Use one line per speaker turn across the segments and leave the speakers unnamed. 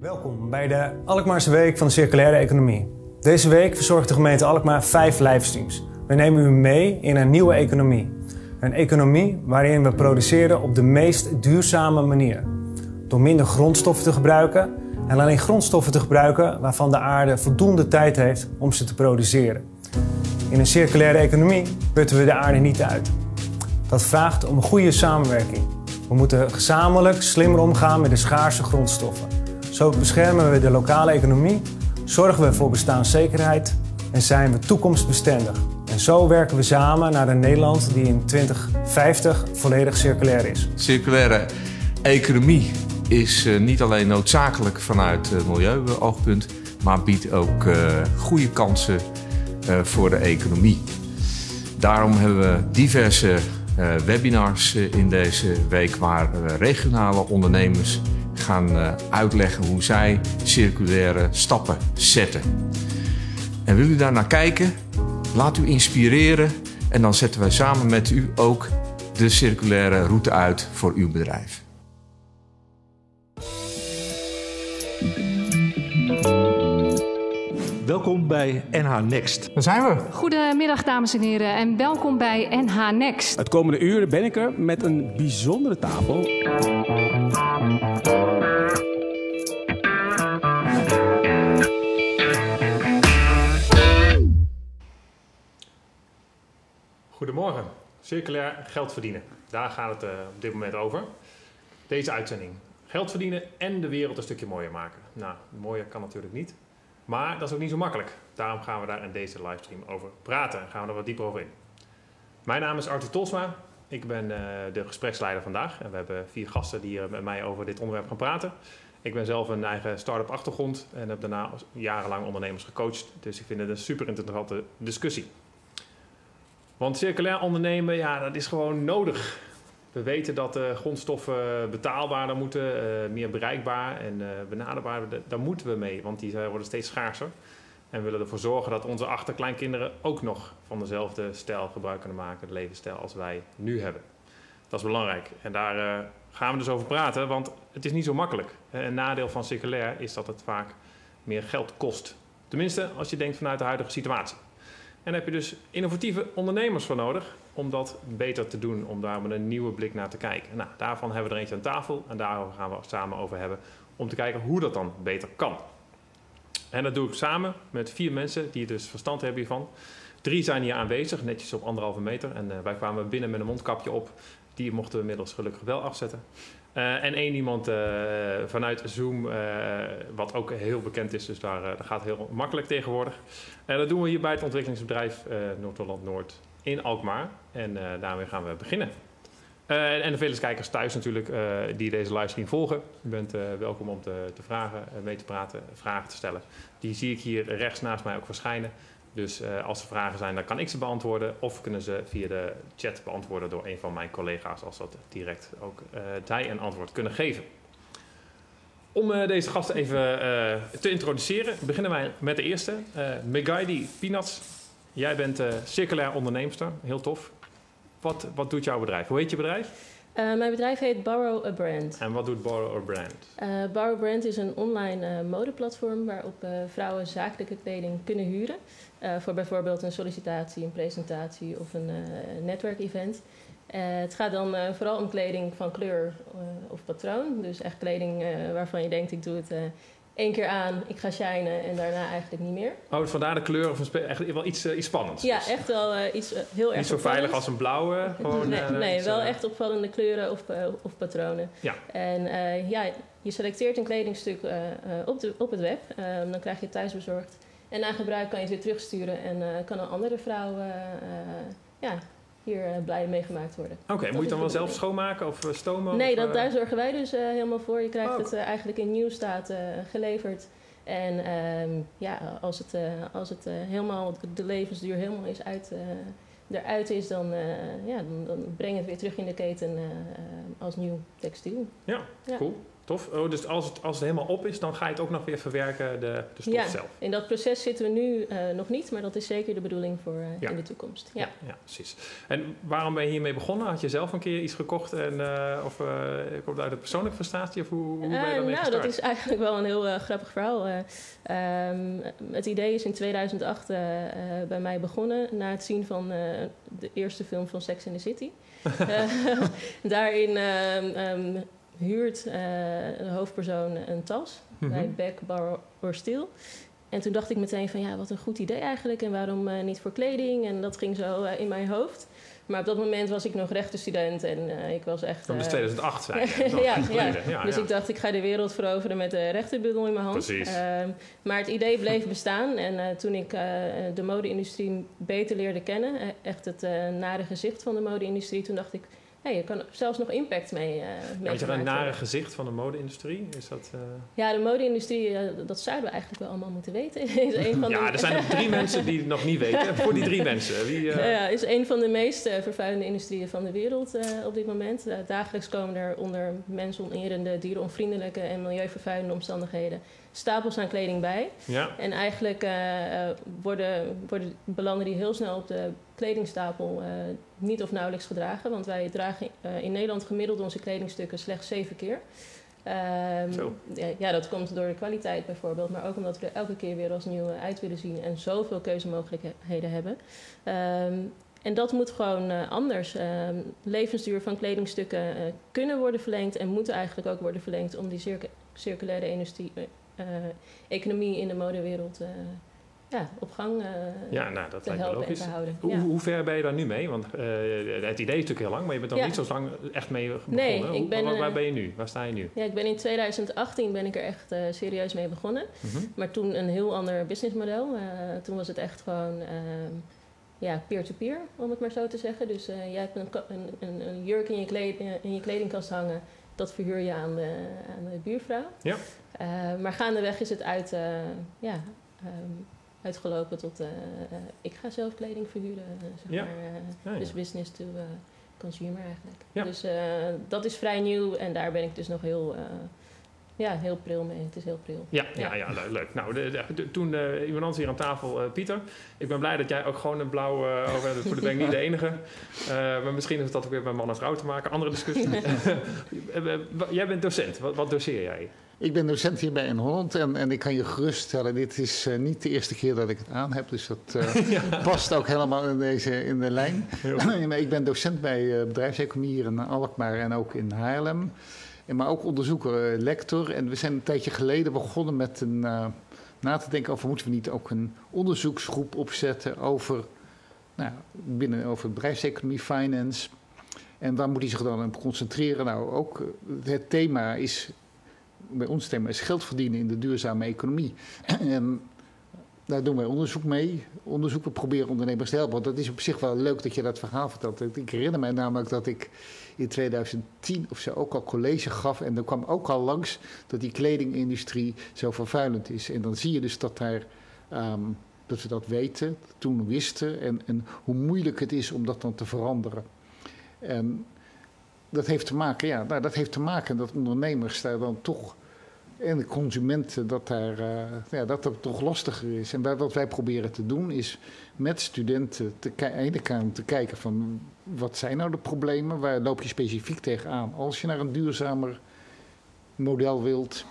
Welkom bij de Alkmaarse Week van de Circulaire Economie. Deze week verzorgt de gemeente Alkmaar vijf livestreams. We nemen u mee in een nieuwe economie. Een economie waarin we produceren op de meest duurzame manier. Door minder grondstoffen te gebruiken en alleen grondstoffen te gebruiken waarvan de aarde voldoende tijd heeft om ze te produceren. In een circulaire economie putten we de aarde niet uit. Dat vraagt om goede samenwerking. We moeten gezamenlijk slimmer omgaan met de schaarse grondstoffen. Zo beschermen we de lokale economie, zorgen we voor bestaanszekerheid en zijn we toekomstbestendig. En zo werken we samen naar een Nederland die in 2050 volledig circulair is.
Circulaire economie is uh, niet alleen noodzakelijk vanuit uh, milieuoogpunt, maar biedt ook uh, goede kansen voor de economie. Daarom hebben we diverse webinars in deze week waar regionale ondernemers gaan uitleggen hoe zij circulaire stappen zetten. En wil u daar naar kijken? Laat u inspireren en dan zetten wij samen met u ook de circulaire route uit voor uw bedrijf.
Welkom bij NH Next.
Daar zijn we.
Goedemiddag dames en heren en welkom bij NH Next.
Het komende uur ben ik er met een bijzondere tafel.
Goedemorgen. Circulair geld verdienen. Daar gaat het uh, op dit moment over. Deze uitzending. Geld verdienen en de wereld een stukje mooier maken. Nou, mooier kan natuurlijk niet. Maar dat is ook niet zo makkelijk. Daarom gaan we daar in deze livestream over praten. En gaan we er wat dieper over in. Mijn naam is Arthur Tolsma. Ik ben uh, de gespreksleider vandaag. En we hebben vier gasten die hier met mij over dit onderwerp gaan praten. Ik ben zelf een eigen start-up achtergrond. En heb daarna jarenlang ondernemers gecoacht. Dus ik vind het een super interessante discussie. Want circulair ondernemen, ja, dat is gewoon nodig. We weten dat de grondstoffen betaalbaarder moeten, meer bereikbaar en benaderbaarder. Daar moeten we mee, want die worden steeds schaarser. En willen ervoor zorgen dat onze achterkleinkinderen ook nog van dezelfde stijl gebruik kunnen maken, de levensstijl als wij nu hebben. Dat is belangrijk. En daar uh, gaan we dus over praten, want het is niet zo makkelijk. Een nadeel van circulair is dat het vaak meer geld kost. Tenminste, als je denkt vanuit de huidige situatie. En daar heb je dus innovatieve ondernemers voor nodig om dat beter te doen, om daar met een nieuwe blik naar te kijken. Nou, daarvan hebben we er eentje aan tafel en daarover gaan we samen over hebben om te kijken hoe dat dan beter kan. En dat doe ik samen met vier mensen die dus verstand hebben hiervan. Drie zijn hier aanwezig, netjes op anderhalve meter. En uh, wij kwamen binnen met een mondkapje op. Die mochten we inmiddels gelukkig wel afzetten. Uh, en één iemand uh, vanuit Zoom, wat ook heel bekend is, dus daar, dat gaat heel makkelijk tegenwoordig. En dat doen we hier bij het ontwikkelingsbedrijf Noord-Holland Noord in Alkmaar. En daarmee gaan we beginnen. En de vele kijkers thuis natuurlijk die deze livestream volgen. U bent welkom om te, te vragen, mee te praten, vragen te stellen. Die zie ik hier rechts naast mij ook verschijnen. Dus uh, als er vragen zijn, dan kan ik ze beantwoorden. Of kunnen ze via de chat beantwoorden door een van mijn collega's, als dat direct ook uh, zij een antwoord kunnen geven. Om uh, deze gasten even te introduceren, beginnen wij met de eerste. Megaidi Peanuts. Jij bent circulair onderneemster, heel tof. Wat, wat doet jouw bedrijf? Hoe heet je bedrijf?
Uh, mijn bedrijf heet Borrow a Brand.
En wat doet Borrow a Brand?
Uh, Borrow a Brand is een online uh, modeplatform waarop vrouwen zakelijke kleding kunnen huren. voor bijvoorbeeld een sollicitatie, een presentatie of een netwerkevent. het gaat dan vooral om kleding van kleur of patroon. Dus echt kleding waarvan je denkt, ik doe het één keer aan, ik ga shinen en daarna eigenlijk niet meer.
Oh, dus vandaar de kleur of een echt wel iets, uh, iets spannends.
Ja, echt wel uh, iets uh, heel erg
Niet zo veilig als een blauwe? Gewoon,
nee, nee wel echt opvallende kleuren of, of patronen.
Ja.
En ja, je selecteert een kledingstuk op, de, op het web. Ehm, dan krijg je het thuis bezorgd. En na gebruik kan je het weer terugsturen en kan een andere vrouw ja, hier uh, blij mee gemaakt worden.
Oké, okay, moet je dan wel zelf schoonmaken of stomen?
Nee,
of,
dat, daar zorgen wij dus helemaal voor. Je krijgt oh, het eigenlijk in nieuw staat geleverd. En um, ja, als het, als het helemaal, de levensduur helemaal is uit, eruit is, dan, ja, dan, dan breng het weer terug in de keten als nieuw textiel.
Ja, ja. cool. Tof. Oh, dus als het, als het helemaal op is, dan ga je het ook nog weer verwerken, de, de stof
Ja,
zelf.
in dat proces zitten we nu eh, nog niet, maar dat is zeker de bedoeling voor eh,
Ja.
in de toekomst. Ja.
Ja, precies. En waarom ben je hiermee begonnen? Had je zelf een keer iets gekocht en, eh, of komt het uit een persoonlijke frustratie? Of hoe, hoe ben je daarmee
nou,
gestart?
dat is eigenlijk wel een heel grappig verhaal. Eh, ehm, het idee is in 2008 eh, eh, bij mij begonnen na het zien van de eerste film van Sex in the City. Daarin ehm, ehm, huurt eh, de hoofdpersoon een tas
Mhm.
bij Back Bar or Steel. En toen dacht ik meteen van ja, wat een goed idee eigenlijk. En waarom eh, niet voor kleding? En dat ging zo eh, in mijn hoofd. Maar op dat moment was ik nog rechtenstudent en ik was echt...
Dat is
eh,
2008 zei je. Dat is nog
ja, ja. dus ik dacht, ik ga de wereld veroveren met de rechtenbundel in mijn hand.
Precies.
Ehm, maar het idee bleef bestaan. En toen ik de mode-industrie beter leerde kennen, eh, echt het nare gezicht van de mode-industrie, toen dacht ik, hé, je kan zelfs nog impact mee, eh mee
je een nare gezicht van de mode-industrie? Is dat... eh,
Ja, de mode-industrie, eh, dat zouden we eigenlijk wel allemaal moeten weten. is een van
Ja,
de,
er zijn er drie mensen die het nog niet weten. Voor die drie mensen. Wie,
Ja, is een van de meest vervuilende industrieën van de wereld op dit moment. Dagelijks komen er onder mensonerende, dierenonvriendelijke en milieuvervuilende omstandigheden stapels aan kleding bij.
ja.
En eigenlijk worden, worden, belanden die heel snel op de kledingstapel eh, niet of nauwelijks gedragen. Want wij dragen eh, in Nederland gemiddeld onze kledingstukken slechts zeven keer. Ehm,
Zo.
ja, ja, dat komt door de kwaliteit bijvoorbeeld, maar ook omdat we er elke keer weer als nieuwe uit willen zien en zoveel keuzemogelijkheden hebben. Ehm, en dat moet gewoon eh, anders. Ehm, levensduur van kledingstukken kunnen worden verlengd en moeten eigenlijk ook worden verlengd om die circu- circulaire industrie, economie in de modewereld ja, op gang eh,
ja, nou, dat
te
lijkt
helpen en
logisch.
te houden.
Hoe,
Ja.
hoe ver ben je daar nu mee? Want eh, het idee is natuurlijk heel lang, maar je bent nog
Ja.
niet zo lang echt mee begonnen.
Nee, ik
Hoe-
ben,
waar, waar
eh,
ben je nu? Waar sta je nu?
Ja, ik ben in 2018 ben ik er echt serieus mee begonnen.
Mhm.
Maar toen een heel ander businessmodel. Toen was het echt gewoon ehm, ja, peer-to-peer, om het maar zo te zeggen. Dus jij hebt een, een, een, een jurk in je, kleed, in je kledingkast hangen. Dat verhuur je aan de, aan de buurvrouw.
Ja.
Maar gaandeweg is het uit, ja, ehm, uitgelopen tot... eh, eh, ik ga zelf kleding verhuren, eh, zeg
Ja.
maar.
Ja, ja.
Dus business to consumer eigenlijk. Dus dat is vrij nieuw en daar ben ik dus nog heel, ja, heel pril mee. Het is heel pril.
Ja, ja,
Ja.
ja, le- leuk. Nou, de, de- de- toen uh, iemand anders hier aan tafel, eh, Pieter. Ik ben blij dat jij ook gewoon een blauw eh over hebt. Voor de ben ik niet de enige. Eh, maar misschien heeft dat ook weer met man en vrouw te maken. Andere discussie. Eh, eh, jij bent docent. Wat, wat doseer jij?
Ik ben docent hier bij in Holland en, en ik kan je geruststellen, dit is eh, niet de eerste keer dat ik het aan heb. Dus dat eh, past ook helemaal in, deze, in de lijn. Maar ik ben docent bij eh, bedrijfseconomie hier in Alkmaar en ook in Haarlem. Maar ook onderzoeker, eh, lector. En we zijn een tijdje geleden begonnen met een, eh, na te denken over moeten we niet ook een onderzoeksgroep opzetten over, nou, binnen, over bedrijfseconomie, finance. En waar moet hij zich dan op concentreren? Nou, ook eh, het thema is bij ons thema is geld verdienen in de duurzame economie. En daar doen wij onderzoek mee. Onderzoek, we proberen ondernemers te helpen. Want dat is op zich wel leuk dat je dat verhaal vertelt. Ik herinner mij namelijk dat ik in 2010 of zo ook al college gaf. En er kwam ook al langs dat die kledingindustrie zo vervuilend is. En dan zie je dus dat daar... ehm, dat we dat weten, toen wisten en, en hoe moeilijk het is om dat dan te veranderen. En dat heeft te maken, ja, nou, dat heeft te maken dat ondernemers daar dan toch en de consumenten dat daar, uh, ja, dat dat toch lastiger is. En wat wij proberen te doen is met studenten te, te, te kijken van wat zijn nou de problemen, waar loop je specifiek tegenaan. Als je naar een duurzamer model wilt,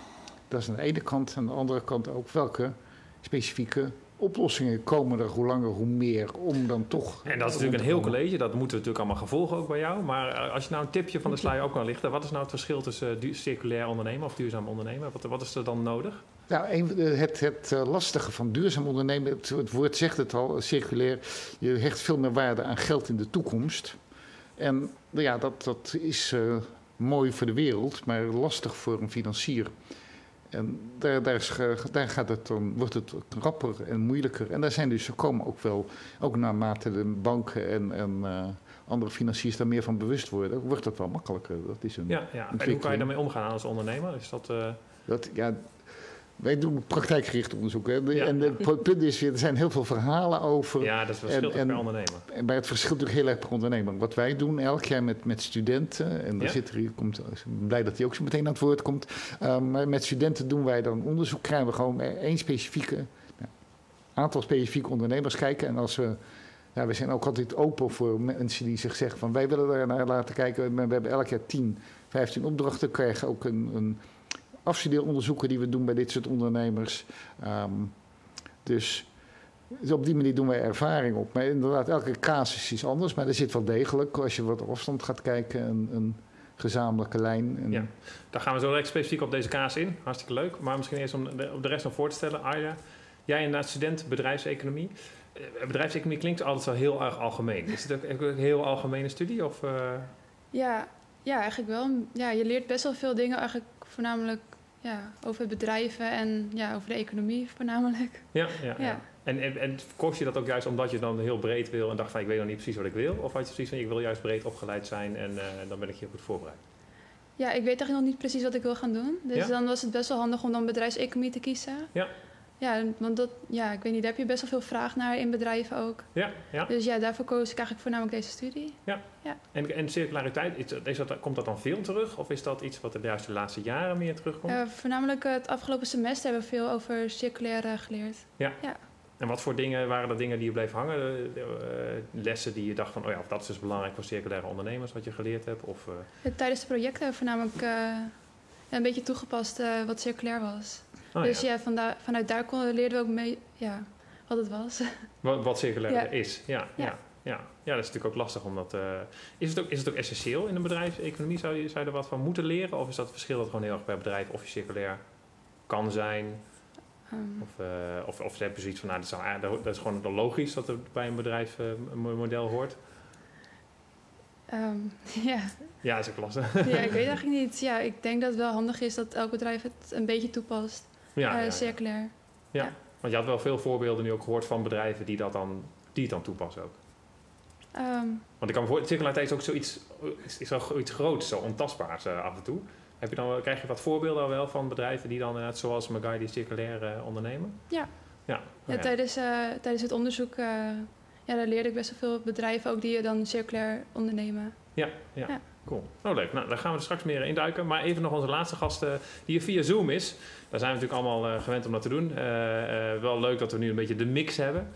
dat is aan de ene kant. Aan de andere kant ook welke specifieke oplossingen komen er hoe langer hoe meer om dan toch...
En dat is natuurlijk een heel college, dat moeten we natuurlijk allemaal gevolgen ook bij jou. Maar als je nou een tipje van de sluier ook kan lichten, wat is nou het verschil tussen uh, circulair ondernemen of duurzaam ondernemen? Wat, wat is er dan nodig?
Nou, een, het, het lastige van duurzaam ondernemen, het, het, woord zegt het al, circulair, je hecht veel meer waarde aan geld in de toekomst. En ja, dat, dat is uh, mooi voor de wereld, maar lastig voor een financier. En daar, daar, is, daar gaat het dan, wordt het rapper en moeilijker. En daar zijn dus, er komen ook wel, ook naarmate de banken en, en uh, andere financiers daar meer van bewust worden, wordt dat wel makkelijker. Dat is een
ja, ja. En hoe kan je daarmee omgaan als ondernemer? Is dat, uh...
dat, ja, wij doen praktijkgericht onderzoek. Hè. En het punt is weer, er zijn heel veel verhalen over.
Ja, dat is verschil per ondernemer.
En bij het verschil natuurlijk heel erg per ondernemer. Wat wij doen elk jaar met, met studenten, en daar zit er hier, komt, ik ben blij dat hij ook zo meteen aan het woord komt. Um, maar met studenten doen wij dan onderzoek, krijgen we gewoon één specifieke, nou, aantal specifieke ondernemers kijken. En als we ja, we zijn ook altijd open voor mensen die zich zeggen van wij willen daar naar laten kijken. We hebben elk jaar 10, 15 opdrachten. Krijgen ook een, een afstudeeronderzoeken die we doen bij dit soort ondernemers. Um, dus, dus op die manier doen wij ervaring op. Maar inderdaad, elke casus is anders. Maar er zit wel degelijk, als je wat afstand gaat kijken, een, een gezamenlijke lijn. En...
Ja, daar gaan we zo direct specifiek op deze casus in. Hartstikke leuk. Maar misschien eerst om de, op de rest nog voor te stellen. Arja, jij inderdaad student bedrijfseconomie. Eh, bedrijfseconomie klinkt altijd wel heel erg algemeen. Is het ook een heel algemene studie? Of, uh...
ja, ja, eigenlijk wel. Ja, je leert best wel veel dingen, eigenlijk voornamelijk ja, over bedrijven en ja, over de economie voornamelijk.
Ja, ja, ja. En, en, en kost je dat ook juist omdat je dan heel breed wil en dacht van ik weet nog niet precies wat ik wil? Of had je precies van ik wil juist breed opgeleid zijn en uh, dan ben ik hier goed voorbereid?
Ja, ik weet eigenlijk nog niet precies wat ik wil gaan doen. Dus dan was het best wel handig om dan bedrijfseconomie te kiezen. Ja. Ja, want dat, ja, ik weet niet, daar heb je best wel veel vraag naar in bedrijven ook. Ja, ja. Dus ja, daarvoor koos ik eigenlijk voornamelijk deze studie.
Ja. ja. En, en circulariteit, is dat, komt dat dan veel terug? Of is dat iets wat er juist de laatste jaren meer terugkomt? Uh,
voornamelijk het afgelopen semester hebben we veel over circulaire geleerd.
Ja. ja. En wat voor dingen waren er dingen die je bleef hangen? De, uh, lessen die je dacht van, oh ja, dat is dus belangrijk voor circulaire ondernemers, wat je geleerd hebt? Of,
uh... Tijdens de projecten hebben we voornamelijk een beetje toegepast wat circulair was. Oh, dus ja, ja vanuit daar kon, leerden we ook mee ja, wat het was.
Wat, wat circulair is, ja, ja. Ja. ja, dat is natuurlijk ook lastig. Omdat, uh, is, het ook, is het ook essentieel in een bedrijfseconomie? Zou je, zou je er wat van moeten leren? Of is dat verschil dat gewoon heel erg per bedrijf of je circulair kan zijn? Um. Of, uh, of, of heb je zoiets van, nou, dat, is, dat is gewoon logisch dat er bij een bedrijf uh, een model hoort?
Um, ja.
Ja, is ook lastig.
ja, ik weet eigenlijk niet. Ja, ik denk dat het wel handig is dat elk bedrijf het een beetje toepast ja, uh, circulair.
Ja. ja. want je had wel veel voorbeelden nu ook gehoord van bedrijven die, dat dan, die het dan toepassen ook. Um, want ik kan me voorstellen, circulariteit is ook zoiets, is zo iets groots, zo ontastbaars uh, af en toe. Heb je dan, krijg je wat voorbeelden al wel van bedrijven die dan, net zoals Magai, die circulair uh, ondernemen?
Ja. Ja, ja, Tijdens, tijdens het onderzoek ja, daar leerde ik best wel veel bedrijven ook die dan circulair ondernemen.
Ja, ja. ja. Cool. Oh, leuk. Nou, daar gaan we er straks meer in duiken. Maar even nog onze laatste gast uh, die via Zoom is. Daar zijn we natuurlijk allemaal uh, gewend om dat te doen. Uh, wel leuk dat we nu een beetje de mix hebben.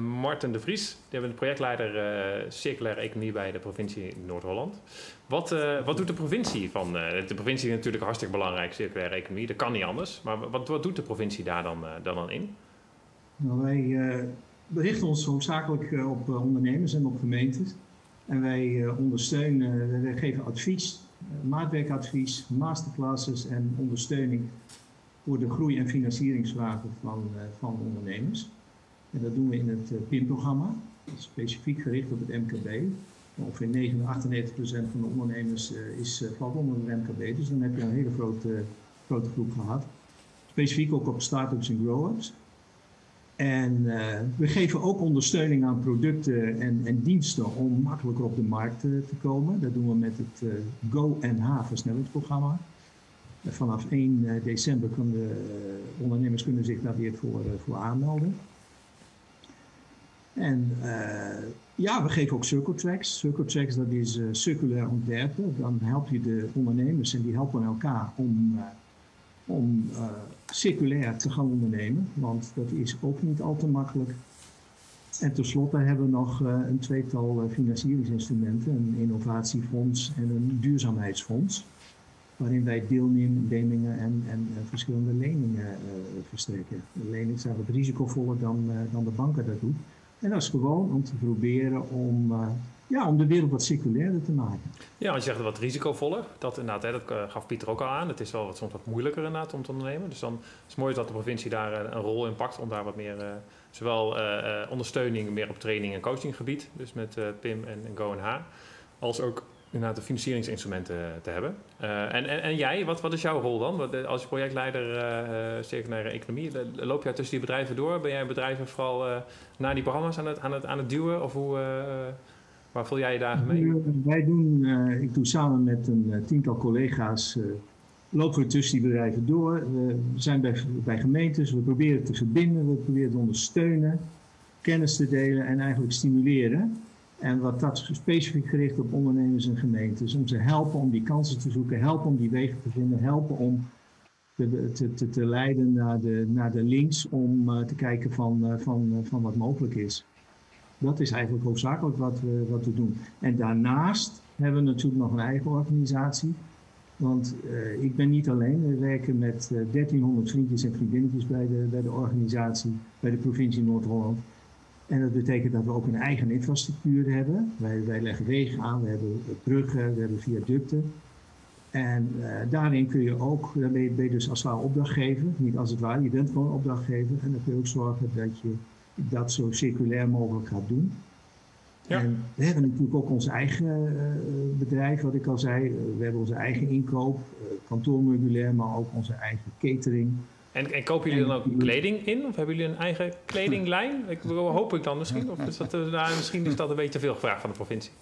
Martin de Vries, die hebben de projectleider circulaire economie bij de provincie Noord-Holland. Wat, wat doet de provincie van? de provincie is natuurlijk hartstikke belangrijk, circulaire economie. Dat kan niet anders. Maar wat, wat doet de provincie daar dan, dan, dan in?
Nou, wij richten ons hoofdzakelijk op ondernemers en op gemeentes. En wij eh, ondersteunen, wij geven advies, eh, maatwerkadvies, masterclasses en ondersteuning voor de groei- en financieringsvragen van, eh, van ondernemers. En dat doen we in het PIN-programma, specifiek gericht op het MKB. Ongeveer 98% van de ondernemers is, valt onder het MKB, dus dan heb je een hele grote, grote groep gehad. Specifiek ook op start-ups en grow-ups. En uh, we geven ook ondersteuning aan producten en, en, diensten om makkelijker op de markt te, te komen. Dat doen we met het uh, Go versnellingsprogramma. Vanaf 1 december kunnen de ondernemers kunnen zich daar weer voor, voor aanmelden. En ja, we geven ook Circle Tracks. Circle Tracks dat is circulair ontwerpen. Dan help je de ondernemers en die helpen elkaar om, om circulair te gaan ondernemen, want dat is ook niet al te makkelijk. En tenslotte hebben we nog uh, een tweetal uh, financieringsinstrumenten, een innovatiefonds en een duurzaamheidsfonds, waarin wij deelnemingen en, en uh, verschillende leningen verstrekken. De leningen zijn wat risicovoller dan, dan de banken dat doen. En dat is gewoon om te proberen om ja, om de wereld wat circulairder te maken.
Ja, je zegt wat risicovoller. Dat, inderdaad, hè, dat eh, gaf Pieter ook al aan. Het is wel wat, soms wat moeilijker inderdaad om te ondernemen. Dus dan is mooi dat de provincie daar eh, een rol in pakt om daar wat meer, uh, zowel ondersteuning meer op training en coachinggebied, dus met PIM en, en GoNH, als ook inderdaad de financieringsinstrumenten te hebben. en, en, en, jij, wat, wat is jouw rol dan? Als projectleider uh, circulaire economie, loop jij tussen die bedrijven door? Ben jij bedrijven vooral naar die programma's aan het, aan het, aan het duwen? Of hoe... Waar voel jij je dagen mee?
Wij doen, uh, ik doe samen met een uh, tiental collega's, lopen we tussen die bedrijven door. We zijn bij, bij gemeentes, we proberen te verbinden, we proberen te ondersteunen, kennis te delen en eigenlijk stimuleren. En wat dat specifiek gericht op ondernemers en gemeentes. Om ze helpen om die kansen te zoeken, helpen om die wegen te vinden, helpen om te, te, te, leiden naar de, naar de links om te kijken van, van, van wat mogelijk is. Dat is eigenlijk hoofdzakelijk wat we, wat we doen. En daarnaast hebben we natuurlijk nog een eigen organisatie. Want ik ben niet alleen. We werken met 1300 vriendjes en vriendinnetjes bij de, bij de organisatie, bij de provincie Noord-Holland. En dat betekent dat we ook een eigen infrastructuur hebben. Wij, wij leggen wegen aan, we hebben bruggen, we hebben viaducten. En uh, daarin kun je ook, dan ben je, dus als het ware opdrachtgever, niet als het ware, je bent gewoon opdrachtgever. En dan kun je ook zorgen dat je dat zo circulair mogelijk gaat doen. Ja. En we hebben natuurlijk ook ons eigen uh, bedrijf, wat ik al zei. we hebben onze eigen inkoop, kantoormeubilair, maar ook onze eigen catering.
En, en kopen jullie dan ook kleding in? Of hebben jullie een eigen kledinglijn? Ik, hoop ik dan misschien. Of is dat, nou, misschien is dat een beetje te veel gevraagd van de provincie.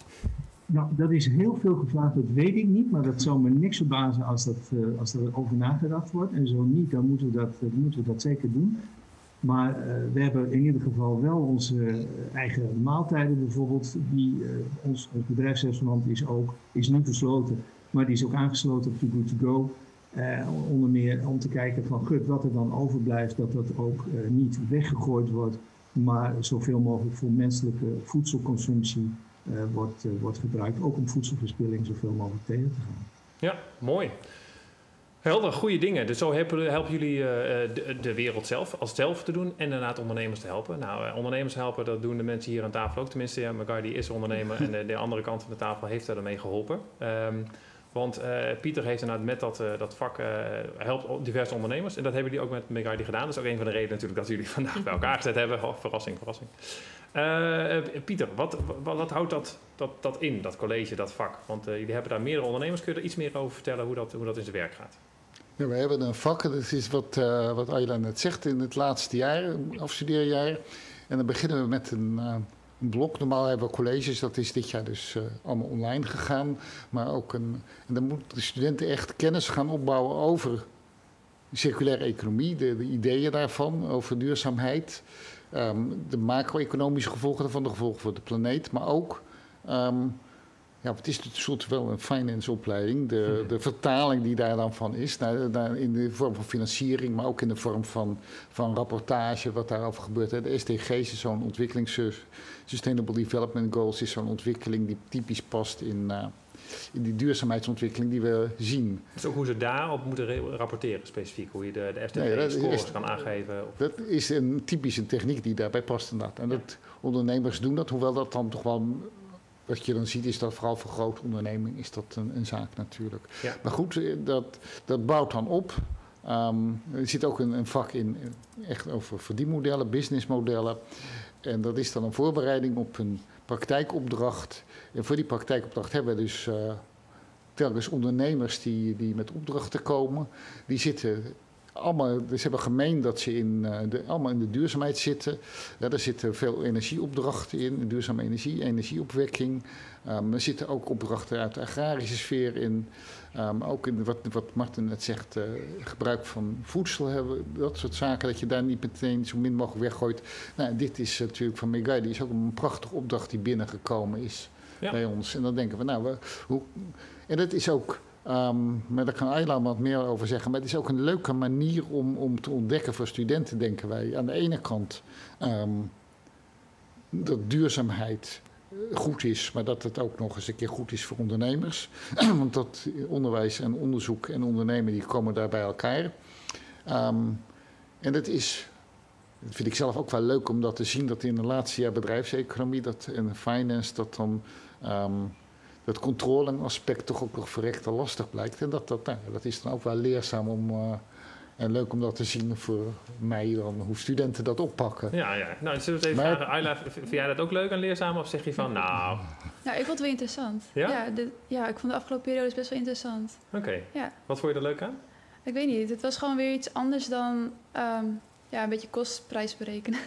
Nou, dat is heel veel gevraagd, dat weet ik niet. Maar dat zou me niks verbazen als, dat, uh, als er over nagedacht wordt. En zo niet, dan moeten we dat, moeten we dat zeker doen. Maar uh, we hebben in ieder geval wel onze eigen maaltijden bijvoorbeeld. Die, ons, ons bedrijfsrestaurant is, ook, is nu gesloten, maar die is ook aangesloten op Too Good To Go. onder meer om te kijken van gut, wat er dan overblijft, dat dat ook niet weggegooid wordt. Maar zoveel mogelijk voor menselijke voedselconsumptie wordt, wordt gebruikt. Ook om voedselverspilling zoveel mogelijk tegen te gaan.
Ja, mooi. Helder, goede dingen. Dus zo helpen, helpen jullie uh, de, de, wereld zelf als zelf te doen en daarna ondernemers te helpen. Nou, ondernemers helpen, dat doen de mensen hier aan tafel ook. Tenminste, ja, Magai is ondernemer en de, de, andere kant van de tafel heeft daarmee geholpen. Um, want Pieter heeft inderdaad met dat, dat vak helpt diverse ondernemers. En dat hebben jullie ook met Megaidi gedaan. Dat is ook een van de redenen natuurlijk dat jullie vandaag bij elkaar gezet hebben. Oh, verrassing, verrassing. Pieter, wat, wat, wat, houdt dat, dat, dat in, dat college, dat vak? Want jullie hebben daar meerdere ondernemers. Kun je er iets meer over vertellen hoe dat, hoe dat in zijn werk gaat?
Ja, we hebben een vak, dat is wat, wat Ayla net zegt, in het laatste jaar, afstudeerjaar. En dan beginnen we met een een blok. Normaal hebben we colleges, dat is dit jaar dus uh, allemaal online gegaan. Maar ook een. En dan moeten de studenten echt kennis gaan opbouwen over circulaire economie, de, de ideeën daarvan, over duurzaamheid. Um, de macro-economische gevolgen daarvan, de gevolgen voor de planeet, maar ook. Um, ja, het is soort wel een finance opleiding. De, de vertaling die daar dan van is, naar, naar in de vorm van financiering, maar ook in de vorm van, van rapportage, wat daarover gebeurt. De SDG's is zo'n ontwikkelings Sustainable Development Goals is zo'n ontwikkeling die typisch past in, uh, in die duurzaamheidsontwikkeling die we zien.
Dus ook hoe ze daarop moeten rapporteren specifiek, hoe je de, de SDG-scores kan aangeven?
Of... Dat is een typische techniek die daarbij past inderdaad. En dat ondernemers doen dat, hoewel dat dan toch wel wat je dan ziet is dat vooral voor grote ondernemingen is dat een, een zaak natuurlijk. Ja. Maar goed, eh, dat, dat bouwt dan op. Um, er zit ook een, een, vak in echt over verdienmodellen, businessmodellen. En dat is dan een voorbereiding op een praktijkopdracht. En voor die praktijkopdracht hebben we dus uh, telkens ondernemers die, die met opdrachten komen. Die zitten allemaal, ze hebben gemeen dat ze in, uh, de, allemaal in de duurzaamheid zitten. Ja, er zitten veel energieopdrachten in, duurzame energie, energieopwekking. Um, er zitten ook opdrachten uit de agrarische sfeer in. Um, ook in wat, wat Martin net zegt, uh, gebruik van voedsel hebben, dat soort zaken, dat je daar niet meteen zo min mogelijk weggooit. Nou, dit is natuurlijk van Megai, die is ook een prachtige opdracht die binnengekomen is bij ons. En dan denken we, nou, we, hoe, en dat is ook Um, maar daar kan Ayla wat meer over zeggen. Maar het is ook een leuke manier om, om te ontdekken voor studenten, denken wij. Aan de ene kant um, dat duurzaamheid goed is, maar dat het ook nog eens een keer goed is voor ondernemers. Want dat onderwijs en onderzoek en ondernemen die komen daar bij elkaar. Um, en het is, dat vind ik zelf ook wel leuk om dat te zien, dat in de laatste jaar bedrijfseconomie dat, en finance dat dan dat controleraspect toch ook nog verrekte lastig blijkt. En dat, dat, nou, dat is dan ook wel leerzaam om. Uh, en leuk om dat te zien voor mij dan, hoe studenten dat oppakken.
Ja, ja. Nou, zullen we even maar, vragen. Ayla, vind jij dat ook leuk en leerzaam? Of zeg je van, nou...
Nou, ik vond het wel interessant. Ja? Ja, de, ja ik vond de afgelopen periode best wel interessant.
Oké. Ja. Wat vond je er leuk aan?
Ik weet niet. Het was gewoon weer iets anders dan... Um, ja, een beetje kostprijs berekenen.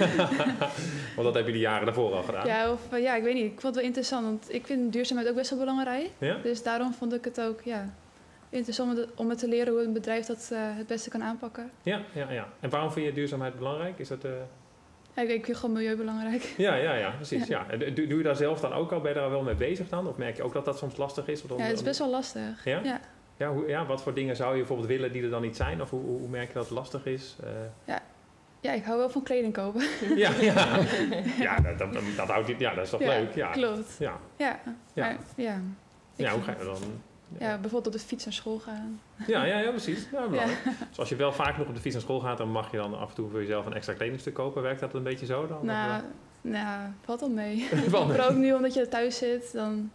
want dat heb je de jaren daarvoor al gedaan.
Ja, of, eh, ja, ik weet niet. Ik vond het wel interessant. Want ik vind duurzaamheid ook best wel belangrijk. Ja? Dus daarom vond ik het ook, ja, interessant om, om het te leren hoe een bedrijf dat het beste kan aanpakken.
Ja, ja, ja. En waarom vind je duurzaamheid belangrijk? Is dat...
Ja, ik vind gewoon milieu belangrijk.
Ja, ja, ja precies. Ja. Doe, doe, je daar zelf dan ook al? Ben je daar wel mee bezig dan? Of merk je ook dat dat soms lastig is?
ja, het is best wel lastig.
Ja? Ja. Ja, hoe, ja, wat voor dingen zou je bijvoorbeeld willen die er dan niet zijn? Of hoe, hoe merk je dat het lastig is? Uh...
Ja. ja, ik hou wel van kleding kopen.
Ja, ja. ja dat, dat, dat, houdt, ja, dat is toch leuk? Ja,
klopt.
Ja,
ja. Maar, ja.
ja, hoe ga je dan?
Ja, bijvoorbeeld op de fiets naar school gaan.
Ja, ja, ja precies. Ja, Dus als je wel vaak nog op de fiets naar school gaat, dan mag je dan af en toe voor jezelf een extra kledingstuk kopen. Werkt dat een beetje zo dan?
Nou, nou valt wel mee. Maar ook nu omdat je thuis zit, dan...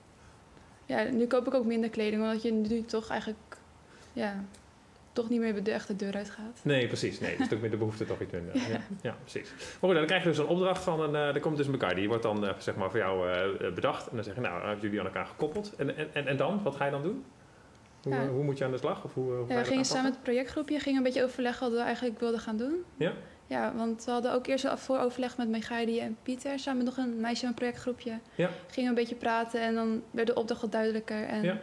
Ja, nu koop ik ook minder kleding, omdat je nu toch eigenlijk... Ja, toch niet meer de echte deur uitgaat.
Nee, precies. Nee, dus ook met de behoefte toch iets minder. Ja, ja precies. Maar goed, dan krijg je dus een opdracht van een... Uh, er komt dus elkaar, die wordt dan uh, zeg maar voor jou uh, bedacht. En dan zeg je, nou, hebben jullie aan elkaar gekoppeld. En, en, en dan? Wat ga je dan doen? Hoe, ja. hoe moet je aan de slag? Of hoe, hoe
ja, we gingen samen met het projectgroepje gingen een beetje overleggen wat we eigenlijk wilden gaan doen.
Ja?
Ja, want we hadden ook eerst een vooroverleg met Megaidi en Pieter, samen nog een meisje van een projectgroepje.
Ja.
Gingen een beetje praten en dan werd de opdracht wat duidelijker. En ja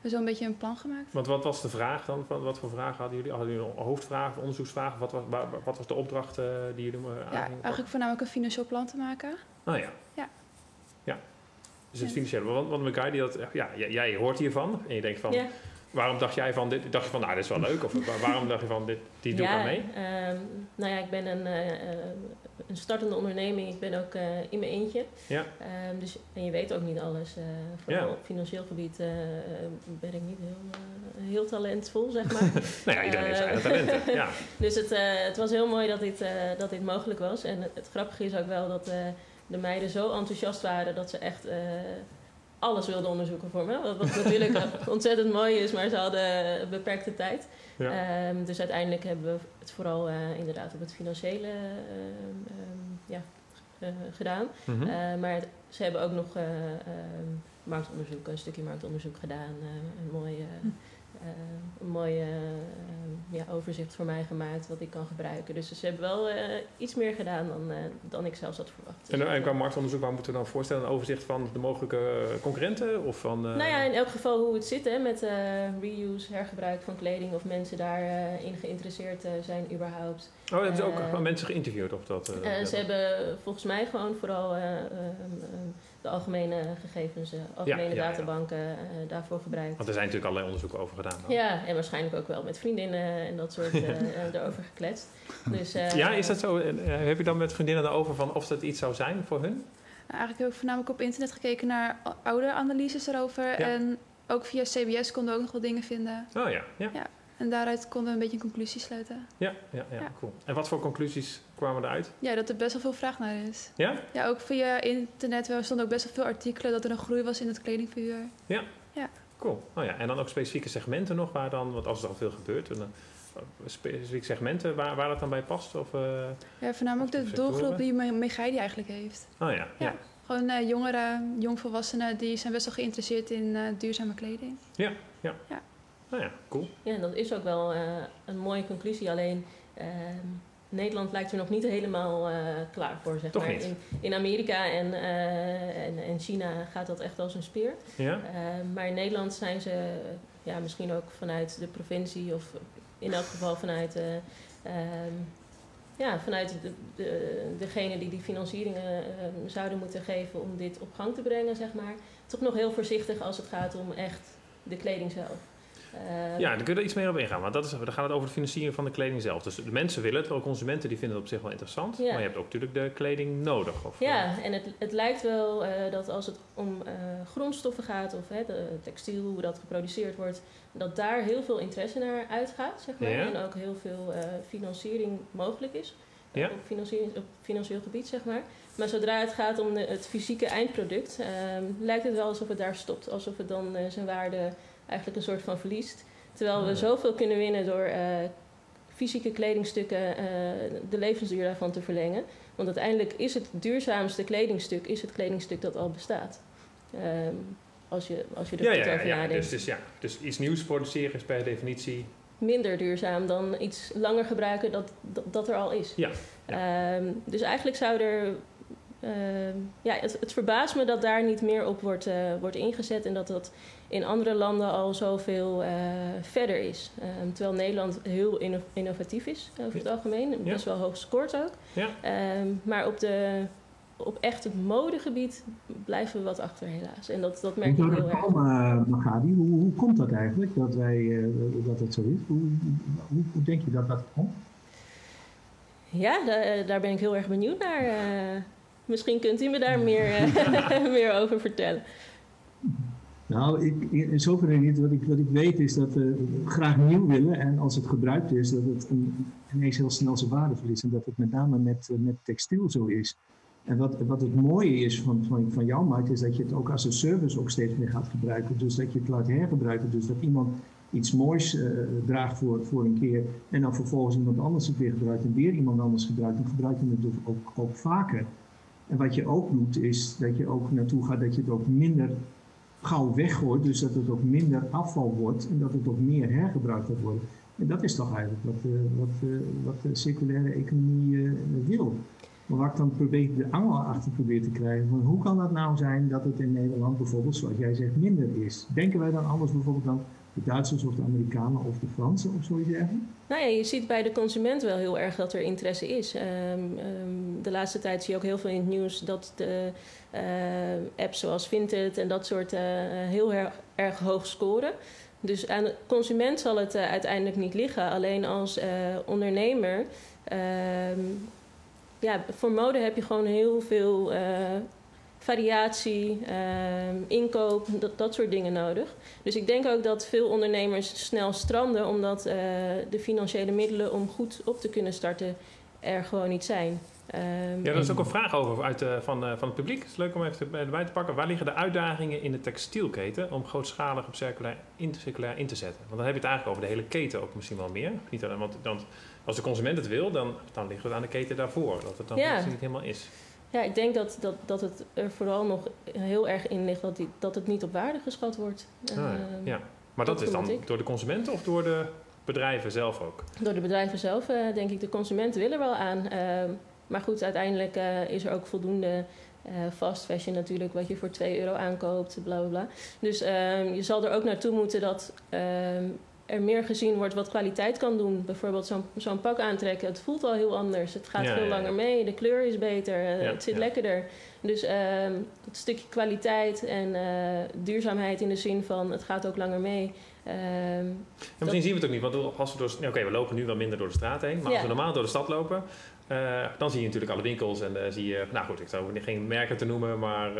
we zo een beetje een plan gemaakt.
Want wat was de vraag dan? Wat voor vragen hadden jullie? Hadden jullie een hoofdvraag, onderzoeksvraag? Wat was, wat was de opdracht uh, die jullie uh,
Ja, eigenlijk voornamelijk een financieel plan te maken.
Ah ja.
Ja.
Ja. Dus het financiële. Want, want dat, ja, jij, hoort hiervan en je denkt van, ja. Waarom dacht jij van dit? Dacht je van nou, dit is wel leuk? Of waarom dacht je van dit, die doe ik ja, mee?
Um, nou ja, ik ben een, uh, een startende onderneming. Ik ben ook uh, in mijn eentje.
Ja.
Um, dus, en je weet ook niet alles. Uh, vooral ja. op financieel gebied ben ik niet heel, heel talentvol, zeg maar.
nou ja, iedereen heeft zijn talenten. Ja.
dus het, het was heel mooi dat dit, dat dit mogelijk was. En het, het grappige is ook wel dat de meiden zo enthousiast waren dat ze echt alles wilde onderzoeken voor me. Wat, natuurlijk ontzettend mooi is, maar ze hadden beperkte tijd. Ja. Um, dus uiteindelijk hebben we het vooral uh, inderdaad op het financiële uh, um, ja, uh, gedaan. Mm -hmm. maar ze hebben ook nog marktonderzoek, een stukje marktonderzoek gedaan. een mooie uh, een mooi ja, overzicht voor mij gemaakt wat ik kan gebruiken. Dus ze hebben wel uh, iets meer gedaan dan, dan ik zelfs had verwacht.
En, en qua marktonderzoek, waar moeten we dan voorstellen? Een overzicht van de mogelijke concurrenten? Of van,
Nou ja, in elk geval hoe het zit hè, met reuse, hergebruik van kleding. Of mensen daarin geïnteresseerd zijn überhaupt.
Oh, hebben ze ook mensen geïnterviewd? Of dat,
ze hebben volgens mij gewoon vooral de algemene gegevens, algemene databanken uh, daarvoor gebruikt.
Want er zijn natuurlijk allerlei onderzoeken over gedaan.
Dan. Ja, en waarschijnlijk ook wel met vriendinnen en dat soort uh, erover gekletst. Dus,
ja, is dat zo? heb je dan met vriendinnen erover van of dat iets zou zijn voor hun?
Nou, eigenlijk heb ik voornamelijk op internet gekeken naar oude analyses erover. En ook via CBS konden we ook nog wel dingen vinden.
Oh ja, ja.
En daaruit konden we een beetje een conclusie sluiten.
Ja, ja, ja, cool. En wat voor conclusies kwamen eruit?
Ja, dat er best wel veel vraag naar is.
Ja?
Ja, ook via internet. Er stonden ook best wel veel artikelen dat er een groei was in het kledingverhuur.
Ja?
Ja.
Cool. Oh ja, en dan ook specifieke segmenten nog waar dan, want als er al veel gebeurt, dan, eh, specifieke segmenten waar, waar dat dan bij past? Of, uh,
ja, voornamelijk de doelgroep die Megaidi eigenlijk heeft.
Oh ja. Ja.
Gewoon uh, jongeren, jongvolwassenen, die zijn best wel geïnteresseerd in uh, duurzame kleding.
Ja, ja. ja. Nou ja, cool.
Ja, dat is ook wel uh, een mooie conclusie. Alleen uh, Nederland lijkt er nog niet helemaal uh, klaar voor. Zeg
Toch
maar.
Niet?
In, in Amerika en, en, en, China gaat dat echt als een speer.
Ja?
maar in Nederland zijn ze ja, misschien ook vanuit de provincie of in elk geval vanuit, ehm, ja, vanuit de, de, degene die die financieringen zouden moeten geven om dit op gang te brengen, zeg maar. Toch nog heel voorzichtig als het gaat om echt de kleding zelf.
Uh, ja, daar kun je er iets meer op ingaan. Want dat is, dan gaat het over de financiering van de kleding zelf. Dus de mensen willen het, wel consumenten die vinden het op zich wel interessant. Maar je hebt ook natuurlijk de kleding nodig. Of,
ja, uh, en het, het lijkt wel uh, dat als het om grondstoffen gaat of de textiel, hoe dat geproduceerd wordt, dat daar heel veel interesse naar uitgaat, zeg maar. En ook heel veel financiering mogelijk is.
Ja.
Op, financieel, op financieel gebied, zeg maar. Maar zodra het gaat om de, het fysieke eindproduct, ehm, lijkt het wel alsof het daar stopt. Alsof het dan zijn waarde eigenlijk een soort van verliest. Terwijl we zoveel kunnen winnen door uh, fysieke kledingstukken uh, de levensduur daarvan te verlengen. Want uiteindelijk is het duurzaamste kledingstuk is het kledingstuk dat al bestaat. Um, als je, als je er
ja,
goed
ja,
over
ja,
nadenkt.
Dus, dus, ja, dus iets nieuws produceren is per definitie
minder duurzaam dan iets langer gebruiken dat, dat, dat er al is. Ja. Um, dus eigenlijk zou er ja, het, het, verbaast me dat daar niet meer op wordt, wordt ingezet en dat dat in andere landen al zoveel verder is. Ehm, terwijl Nederland heel innovatief is over het algemeen, best wel hoog scoort ook. Ja. Ehm, maar op de op echt het modegebied blijven we wat achter helaas. En dat, dat merk ik heel erg.
Uh, Magadi, hoe, hoe komt dat eigenlijk dat, wij, uh, dat het zo is? Hoe, hoe, hoe, denk je dat dat komt?
Ja, daar, daar ben ik heel erg benieuwd naar. Misschien kunt u me daar meer, meer over vertellen.
Nou, ik, in zoverre niet. Wat ik, wat ik weet is dat we graag nieuw willen en als het gebruikt is, dat het een, ineens heel snel zijn waarde verliest. En dat het met name met, met textiel zo is. En wat, wat het mooie is van, van, van jouw markt, is dat je het ook als een service ook steeds meer gaat gebruiken. Dus dat je het laat hergebruiken. Dus dat iemand iets moois uh, draagt voor, voor een keer en dan vervolgens iemand anders het weer gebruikt en weer iemand anders gebruikt. Dan gebruik je het dus ook, ook vaker. En wat je ook doet, is dat je ook naartoe gaat dat je het ook minder gauw weggooit. Dus dat het ook minder afval wordt en dat het ook meer hergebruikt worden. En dat is toch eigenlijk wat, uh, wat, wat de circulaire economie wil. Maar waar ik dan probeer de angel achter probeer te krijgen, hoe kan dat nou zijn dat het in Nederland bijvoorbeeld, zoals jij zegt, minder is? Denken wij dan anders bijvoorbeeld dan de Duitsers of de Amerikanen of de Fransen of zoiets dergelijks?
Nou ja, je ziet bij de consument wel heel erg dat er interesse is. Um, de laatste tijd zie je ook heel veel in het nieuws dat de uh, apps zoals Vinted en dat soort uh, heel erg, hoog scoren. Dus aan de consument zal het uh, uiteindelijk niet liggen. Alleen als ondernemer ehm, ja, voor mode heb je gewoon heel veel variatie, uh, inkoop, dat, dat soort dingen nodig. Dus ik denk ook dat veel ondernemers snel stranden omdat uh, de financiële middelen om goed op te kunnen starten er gewoon niet zijn.
Um, ja, er is ook een vraag over uit, uh, van, uh, van het publiek. Het is leuk om even erbij te pakken. Waar liggen de uitdagingen in de textielketen om grootschalig op circulair in, circulair in te zetten? Want dan heb je het eigenlijk over de hele keten ook misschien wel meer. Niet alleen, want, als de consument het wil, dan, dan ligt het aan de keten daarvoor. Dat het dan ja. niet helemaal is.
Ja, ik denk dat, dat, dat het er vooral nog heel erg in ligt dat, die, dat het niet op waarde geschat wordt.
Ah, uh, ja, maar dat, dat is dan door de consumenten of door de bedrijven zelf ook?
Door de bedrijven zelf, uh, denk ik. De consumenten willen wel aan. Uh, maar goed, uiteindelijk uh, is er ook voldoende fast fashion natuurlijk, wat je voor 2 euro aankoopt, bla bla bla. Dus ehm, je zal er ook naartoe moeten dat ehm, er meer gezien wordt wat kwaliteit kan doen. Bijvoorbeeld zo'n zo'n pak aantrekken. Het voelt al heel anders. Het gaat veel langer mee. De kleur is beter. Eh, het zit lekkerder. Dus dat stukje kwaliteit en uh, duurzaamheid in de zin van het gaat ook langer mee. Uh,
misschien zien we het ook niet. Want als we door... Oké, we lopen nu wel minder door de straat heen. Maar als we normaal door de stad lopen... Uh, dan zie je natuurlijk alle winkels en uh, zie je, nou goed, ik zou geen merken te noemen, maar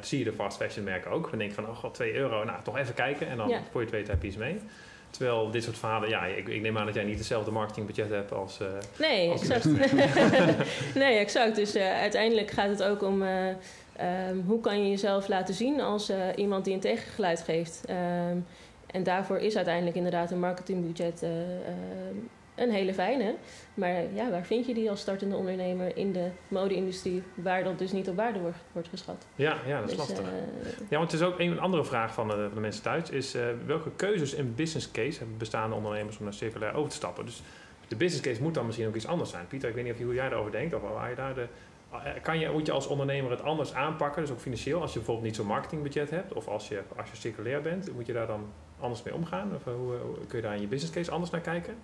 zie je de fast fashion merken ook. Dan denk je van, oh god, 2 euro, nou toch even kijken en dan ja. voor je het weet heb je iets mee. Terwijl dit soort verhalen, ja, ik, ik, neem aan dat jij niet hetzelfde marketingbudget hebt als. Uh,
nee,
als
exact. nee, exact. Dus uh, uiteindelijk gaat het ook om uh, um, hoe kan je jezelf laten zien als iemand die een tegengeluid geeft. Um, en daarvoor is uiteindelijk inderdaad een marketingbudget een hele fijne. Maar ja, waar vind je die als startende ondernemer in de mode-industrie, waar dat dus niet op waarde wordt, wordt geschat?
Ja, ja dat is dus, lastig. Uh, ja, want het is ook een andere vraag van de, van de mensen thuis, is uh, welke keuzes in business case hebben bestaande ondernemers om naar circulair over te stappen? Dus de business case moet dan misschien ook iets anders zijn. Pieter, ik weet niet of je, hoe jij daarover denkt, of waar je daar de, eh, kan je, moet je als ondernemer het anders aanpakken, dus ook financieel, als je bijvoorbeeld niet zo'n marketingbudget hebt, of als je, als je circulair bent, moet je daar dan anders mee omgaan? Of hoe, kun je daar in je business case anders naar kijken?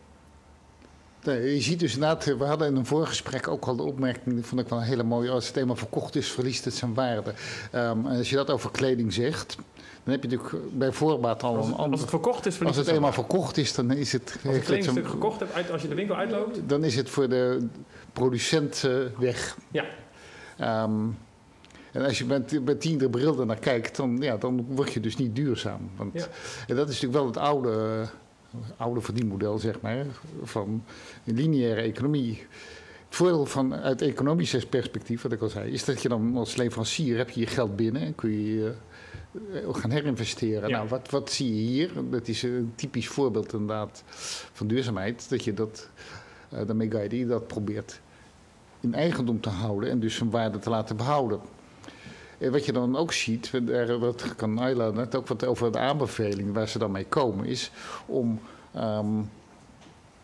Nee, je ziet dus inderdaad, we hadden in een voorgesprek ook al de opmerking, die vond ik wel een hele mooie. Als het eenmaal verkocht is, verliest het zijn waarde. Um, als je dat over kleding zegt, dan heb je natuurlijk bij voorbaat al een ander.
Als het verkocht is,
Als het eenmaal verkocht is, dan is het.
Als je een kledingstuk gekocht hebt, als je de winkel uitloopt,
dan is het voor de producent uh, weg.
Ja.
Um, en als je met, met tiende bril naar kijkt, dan, ja, dan word je dus niet duurzaam. Want, ja. En dat is natuurlijk wel het oude oude verdienmodel, zeg maar, van een lineaire economie. Het voordeel van uit economisch perspectief, wat ik al zei, is dat je dan als leverancier heb je je geld binnen en kun je uh, gaan herinvesteren. Nou, wat, wat zie je hier? Dat is een typisch voorbeeld inderdaad van duurzaamheid, dat je dat, uh, de dat probeert in eigendom te houden en dus zijn waarde te laten behouden. En wat je dan ook ziet, dat kan Ayla net ook wat over de aanbeveling waar ze dan mee komen, is om. Um,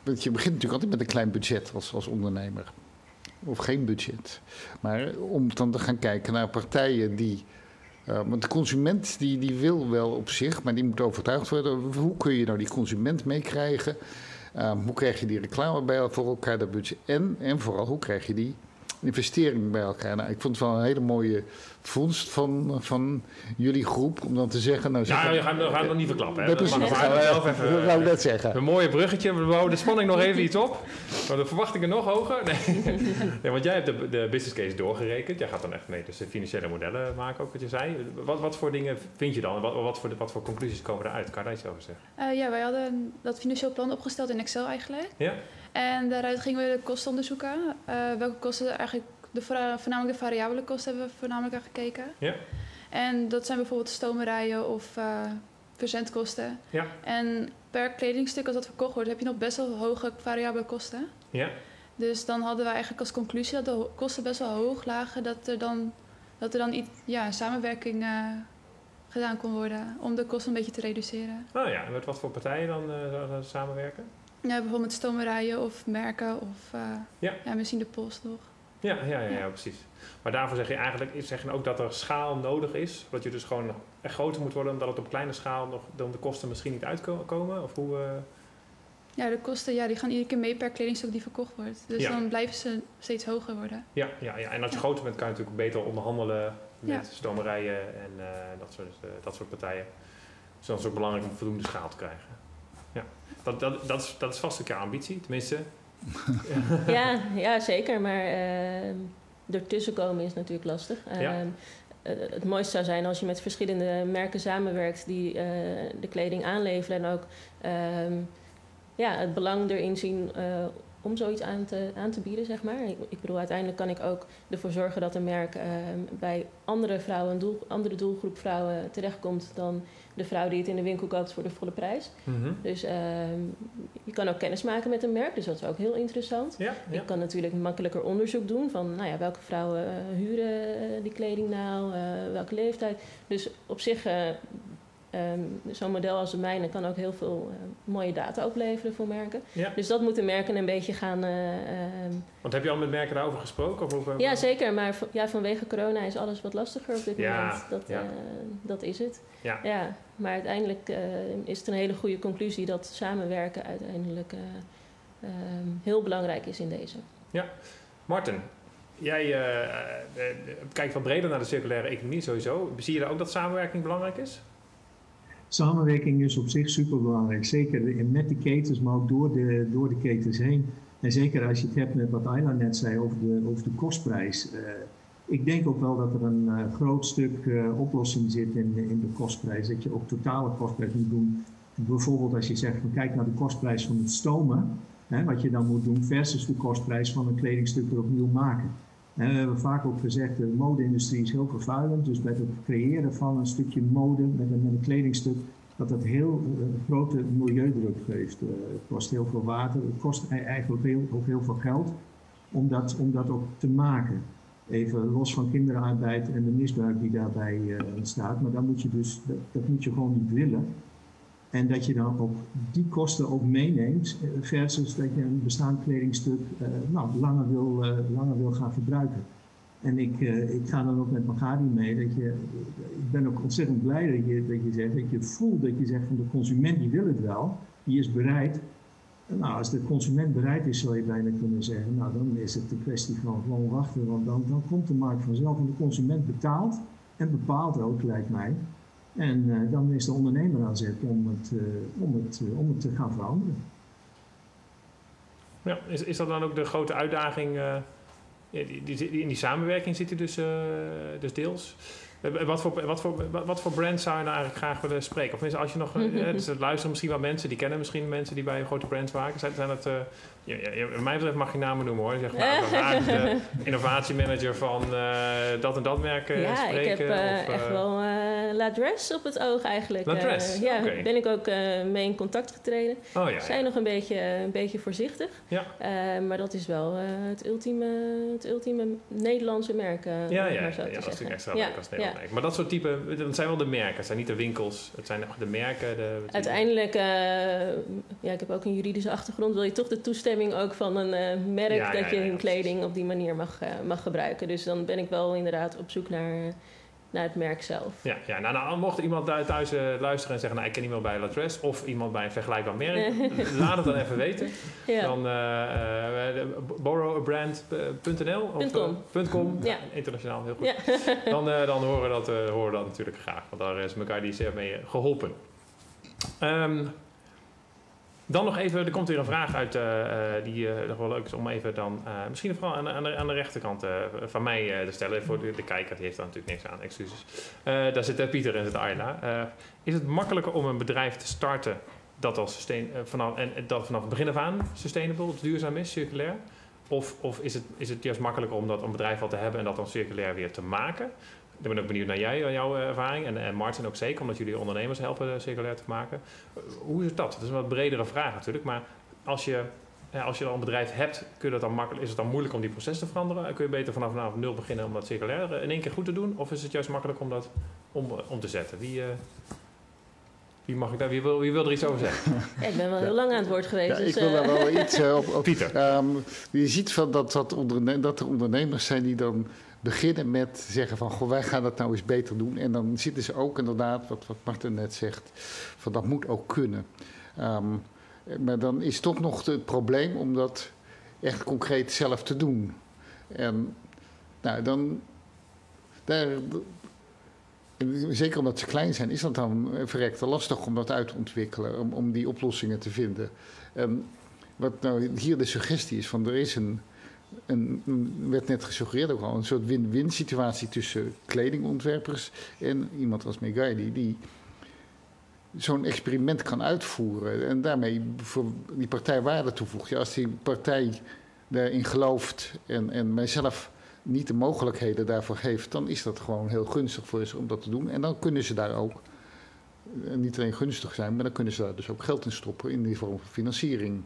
je begint natuurlijk altijd met een klein budget als, als ondernemer. of geen budget. Maar om dan te gaan kijken naar partijen die. Uh, want de consument die, die wil wel op zich, maar die moet overtuigd worden. Hoe kun je nou die consument meekrijgen? Uh, hoe krijg je die reclame bij voor elkaar, dat budget? En, en vooral, hoe krijg je die investering bij elkaar? Nou, ik vond het wel een hele mooie vondst van, van jullie groep om dan te zeggen... Nou,
ja, we gaan, we gaan het nog niet verklappen. Hè?
precies. Dat zelf even, dat wou ik net zeggen.
Een mooie bruggetje. We bouwen de spanning nog even iets op. Maar de verwachtingen nog hoger. Nee. nee want jij hebt de, de business case doorgerekend. Jij gaat dan echt mee dus de financiële modellen maken, ook wat je zei. Wat, wat voor dingen vind je dan? Wat, wat, voor, wat voor conclusies komen eruit? Kan je daar iets over zeggen?
Uh, ja, wij hadden dat financieel plan opgesteld in Excel eigenlijk. Ja. En daaruit gingen we de kosten onderzoeken. Uh, welke kosten eigenlijk de, voornamelijk de variabele kosten hebben we voornamelijk aan gekeken. Ja. En dat zijn bijvoorbeeld stomerijen of uh, verzendkosten. Ja. En per kledingstuk als dat verkocht wordt, heb je nog best wel hoge variabele kosten. Ja. Dus dan hadden we eigenlijk als conclusie dat de kosten best wel hoog lagen, dat er dan, dat er dan iets, ja, samenwerking uh, gedaan kon worden om de kosten een beetje te reduceren.
Oh ja, en met wat voor partijen dan uh, samenwerken?
Ja, bijvoorbeeld stomerijen of merken of ja. ja. misschien de post nog.
Ja, ja, ja, ja, precies. Maar daarvoor zeg je eigenlijk zeg je ook dat er schaal nodig is. Dat je dus gewoon echt groter moet worden, omdat het op kleine schaal nog dan de kosten misschien niet uitkomen? Of hoe, uh...
Ja, de kosten ja, die gaan iedere keer mee per kledingstuk die verkocht wordt. Dus dan blijven ze steeds hoger worden.
Ja, ja, ja. en als je groter bent, kan je natuurlijk beter onderhandelen met stomerijen en uh, dat, soort, dat soort partijen. Dus dan is het ook belangrijk om voldoende schaal te krijgen. Ja, dat, dat, dat, is, dat is vast een keer ambitie, tenminste
ja, ja, zeker. Maar uh, ertussen komen is natuurlijk lastig. Uh, het mooiste zou zijn als je met verschillende merken samenwerkt die uh, de kleding aanleveren en ook ehm, ja, het belang erin zien om zoiets aan te, aan te bieden, zeg maar. Ik, ik, bedoel, uiteindelijk kan ik ook ervoor zorgen dat een merk uh, bij andere vrouwen, een doel, andere doelgroep vrouwen terechtkomt dan de vrouw die het in de winkel koopt voor de volle prijs. Mm Dus uh, je kan ook kennis maken met een merk, dus dat is ook heel interessant. Ja, ja. Ik kan natuurlijk makkelijker onderzoek doen van nou ja, welke vrouwen uh, huren die kleding nou, welke leeftijd. Dus op zich Um, Zo'n model als de mijne kan ook heel veel uh, mooie data opleveren voor merken. Ja. Dus dat moeten merken een beetje gaan. Uh,
Want heb je al met merken daarover gesproken? Of over...
Ja, zeker. Maar ja, vanwege corona is alles wat lastiger op dit ja. moment. Dat, ja. uh, dat is het. Ja. ja. Maar uiteindelijk is het een hele goede conclusie dat samenwerken uiteindelijk um, heel belangrijk is in deze.
Ja. Martin, jij kijkt wat breder naar de circulaire economie sowieso. Zie je daar ook dat samenwerking belangrijk is?
Samenwerking is op zich superbelangrijk. Zeker met de ketens, maar ook door de, door de ketens heen. En zeker als je het hebt met wat Ayla net zei over de, over de kostprijs. Uh, ik denk ook wel dat er een uh, groot stuk uh, oplossing zit in, in de kostprijs. Dat je ook totale kostprijs moet doen. Bijvoorbeeld als je zegt, van, kijk naar de kostprijs van het stomen. Hè, wat je dan moet doen versus de kostprijs van een kledingstuk er opnieuw maken. En we hebben vaak ook gezegd, de mode-industrie is heel vervuilend. Dus bij het creëren van een stukje mode met een, met een kledingstuk, dat dat heel uh, grote milieudruk geeft. Uh, het kost heel veel water, het kost e-, eigenlijk heel, ook heel veel geld om dat, om dat ook te maken. Even los van kinderarbeid en de misbruik die daarbij uh, ontstaat. Maar dan moet je dus, dat moet je gewoon niet willen. En dat je dan ook die kosten ook meeneemt, eh, versus dat je een bestaand kledingstuk uh, nou, langer, wil, uh, langer wil gaan verbruiken. En ik, ik ga dan ook met Magadi mee. Dat je, ik ben ook ontzettend blij dat je, dat je zegt, dat je voelt dat je zegt van de consument die wil het wel, die is bereid. Nou, als de consument bereid is, zou je bijna kunnen zeggen, nou dan is het een kwestie van gewoon wachten, want dan, dan komt de markt vanzelf. En de consument betaalt en bepaalt ook, lijkt mij. En uh, dan is de ondernemer aan zet om het, uh, om het, uh, om het te gaan veranderen.
Ja, is, is dat dan ook de grote uitdaging? Die, die, die, in die samenwerking zit hij dus, dus deels. Wat voor, wat, voor, wat voor brands zou je nou eigenlijk graag willen spreken? Of als je nog, dus er luisteren misschien wel mensen, die kennen misschien mensen die bij grote brands werken. Zijn, zijn het ja, ja, mij betreft mag je namen noemen hoor. Zeg maar, de innovatiemanager van uh, dat en dat merk uh,
ja,
spreken.
ik heb uh, of, echt wel La Dress op het oog eigenlijk.
La Dress,
Ja, okay. ben ik ook mee in contact getreden. Oh, ja, zijn nog een beetje, een beetje voorzichtig. Ja. maar dat is wel het, ultieme, het ultieme Nederlandse merk.
ja, ja, ja, dat is natuurlijk extra leuk als Nederlandse merk. Maar dat soort type, dat zijn wel de merken. Het zijn niet de winkels, het zijn de merken. De,
Uiteindelijk, ja, ik heb ook een juridische achtergrond. Wil je toch de toestemming ook van een uh, merk dat je hun kleding op die manier mag, uh, mag gebruiken. Dus dan ben ik wel inderdaad op zoek naar naar het merk zelf.
Ja, ja nou, nou mocht iemand thuis uh, luisteren en zeggen... nou, ik ken iemand bij Latres of iemand bij een vergelijkbaar merk... laat het dan even weten. Ja. Dan borrowabrand.nl of
.com.
.com. Ja. internationaal, heel goed. Dan, dan horen, we dat, horen we dat natuurlijk graag. Want daar is elkaar die zeer mee geholpen. Um, dan nog even, er komt weer een vraag uit uh, die uh, nog wel leuk is om even dan, misschien vooral aan, aan, de, aan de rechterkant van mij te stellen. Voor de, de, kijker, die heeft daar natuurlijk niks aan, excuses. daar zit Pieter en zit Ayla. is het makkelijker om een bedrijf te starten dat sustain, vanaf, en dat vanaf het begin af aan sustainable, duurzaam is, circulair? Of, of is, het, is het juist makkelijker om dat een bedrijf al te hebben en dat dan circulair weer te maken? Ik ben ook benieuwd naar jij, en jouw ervaring. En, en Martin ook zeker, omdat jullie ondernemers helpen eh, circulair te maken. Hoe is dat? Dat is een wat bredere vraag natuurlijk. Maar als je, als je al een bedrijf hebt, kun je dat dan makkelijk, is het dan moeilijk om die proces te veranderen? Kun je beter vanaf, vanaf nul beginnen om dat circulair eh, in één keer goed te doen? Of is het juist makkelijk om dat om, om te zetten? Wie, uh, wie, mag ik daar, wie, wil, wie wil er iets over zeggen?
ik ben wel heel lang aan het woord geweest.
Ja, dus, ik wil daar wel iets uh, op, op.
Pieter.
Um, je ziet van dat, dat, onderne dat er ondernemers zijn die dan beginnen met zeggen van goh, wij gaan dat nou eens beter doen. En dan zitten ze ook inderdaad, wat, wat Martin net zegt, van dat moet ook kunnen. Um, maar dan is toch nog het probleem om dat echt concreet zelf te doen. En nou, dan, daar, zeker omdat ze klein zijn, is dat dan verrekte lastig om dat uit te ontwikkelen, om, om die oplossingen te vinden. Um, wat nou hier de suggestie is van er is een en werd net gesuggereerd ook al, een soort win-win situatie tussen kledingontwerpers en iemand als Megaidi, die zo'n experiment kan uitvoeren en daarmee voor die partij waarde toevoegt. Ja, als die partij daarin gelooft en, en mijzelf niet de mogelijkheden daarvoor geeft, dan is dat gewoon heel gunstig voor ze om dat te doen. En dan kunnen ze daar ook eh, niet alleen gunstig zijn, maar dan kunnen ze daar dus ook geld in stoppen in die vorm van financiering.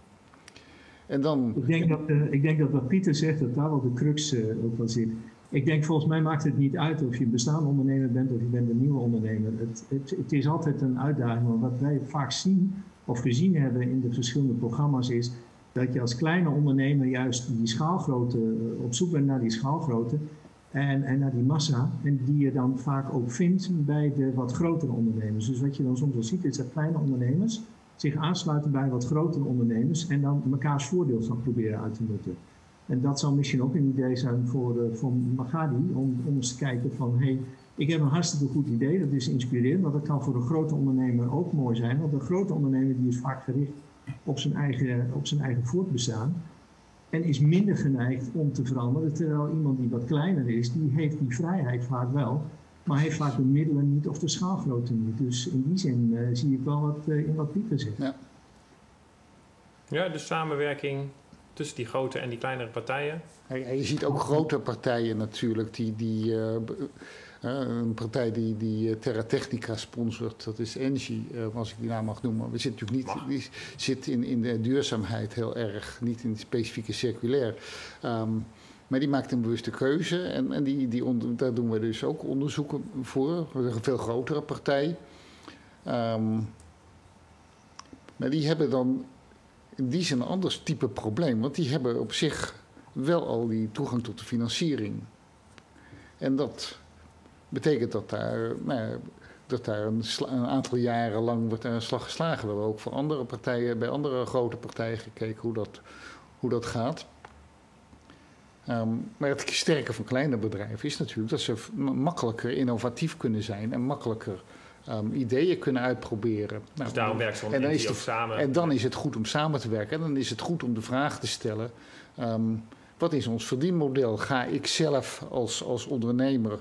En dan... ik, denk dat, uh, ik denk dat wat Pieter zegt, dat daar wel de crux uh, ook zit. Ik denk volgens mij maakt het niet uit of je een bestaande ondernemer bent of je bent een nieuwe ondernemer. Het, het, het is altijd een uitdaging. Maar wat wij vaak zien of gezien hebben in de verschillende programma's is dat je als kleine ondernemer juist die schaalgrootte, uh, op zoek bent naar die schaalgrootte en, en naar die massa. En die je dan vaak ook vindt bij de wat grotere ondernemers. Dus wat je dan soms wel ziet is dat kleine ondernemers zich aansluiten bij wat grotere ondernemers en dan mekaars voordeel gaan proberen uit te nutten. En dat zou misschien ook een idee zijn voor, uh, voor Magadi, om, om eens te kijken van, hé, hey, ik heb een hartstikke goed idee, dat is inspirerend, maar dat kan voor een grote ondernemer ook mooi zijn, want een grote ondernemer die is vaak gericht op zijn eigen, op zijn eigen voortbestaan en is minder geneigd om te veranderen, terwijl iemand die wat kleiner is, die heeft die vrijheid vaak wel maar heeft vaak de middelen niet of de schaalgrootte niet. Dus in die zin uh, zie ik wel wat uh, in wat Pieter zegt.
Ja. ja, de samenwerking tussen die grote en die kleinere partijen.
En je ziet ook grote partijen natuurlijk die. die uh, een partij die, die Terra Technica sponsort, dat is Engie, als ik die naam mag noemen. We zitten natuurlijk niet, die zit in, in de duurzaamheid heel erg, niet in het specifieke circulair. Um, maar die maakt een bewuste keuze en, en die, die daar doen we dus ook onderzoeken voor. Een veel grotere partij. Um, maar die hebben dan in die zin een ander type probleem. Want die hebben op zich wel al die toegang tot de financiering. En dat betekent dat daar, nou, dat daar een, een, aantal jaren lang wordt een slag geslagen. We hebben ook voor andere partijen, bij andere grote partijen gekeken hoe dat, hoe dat gaat. Um, maar het sterke van kleine bedrijven is natuurlijk dat ze makkelijker innovatief kunnen zijn en makkelijker um, ideeën kunnen uitproberen.
Nou, dus daarom werkt zo'n en ook samen.
En dan is het goed om samen te werken. En dan is het goed om de vraag te stellen: um, wat is ons verdienmodel? Ga ik zelf als, als ondernemer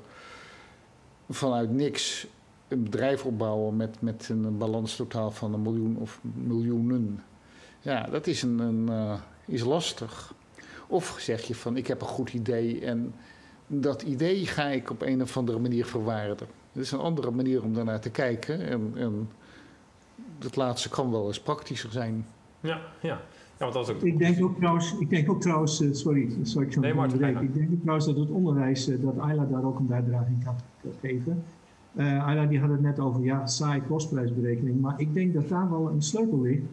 vanuit niks een bedrijf opbouwen met, met een balans totaal van een miljoen of miljoenen? Ja, dat is, een, een uh, is lastig. Of zeg je van ik heb een goed idee en dat idee ga ik op een of andere manier verwaarden. Dat is een andere manier om daarnaar te kijken. En, en dat laatste kan wel eens praktischer zijn.
Ja, ja. Ja, want dat is ook
ik, denk ook trouwens, ik denk ook trouwens, sorry, sorry ik zo nee, ik denk ook trouwens dat het onderwijs, dat Ayla daar ook een bijdrage in kan geven. Uh, Ayla die had het net over ja, saai kostprijsberekening, maar ik denk dat daar wel een sleutel ligt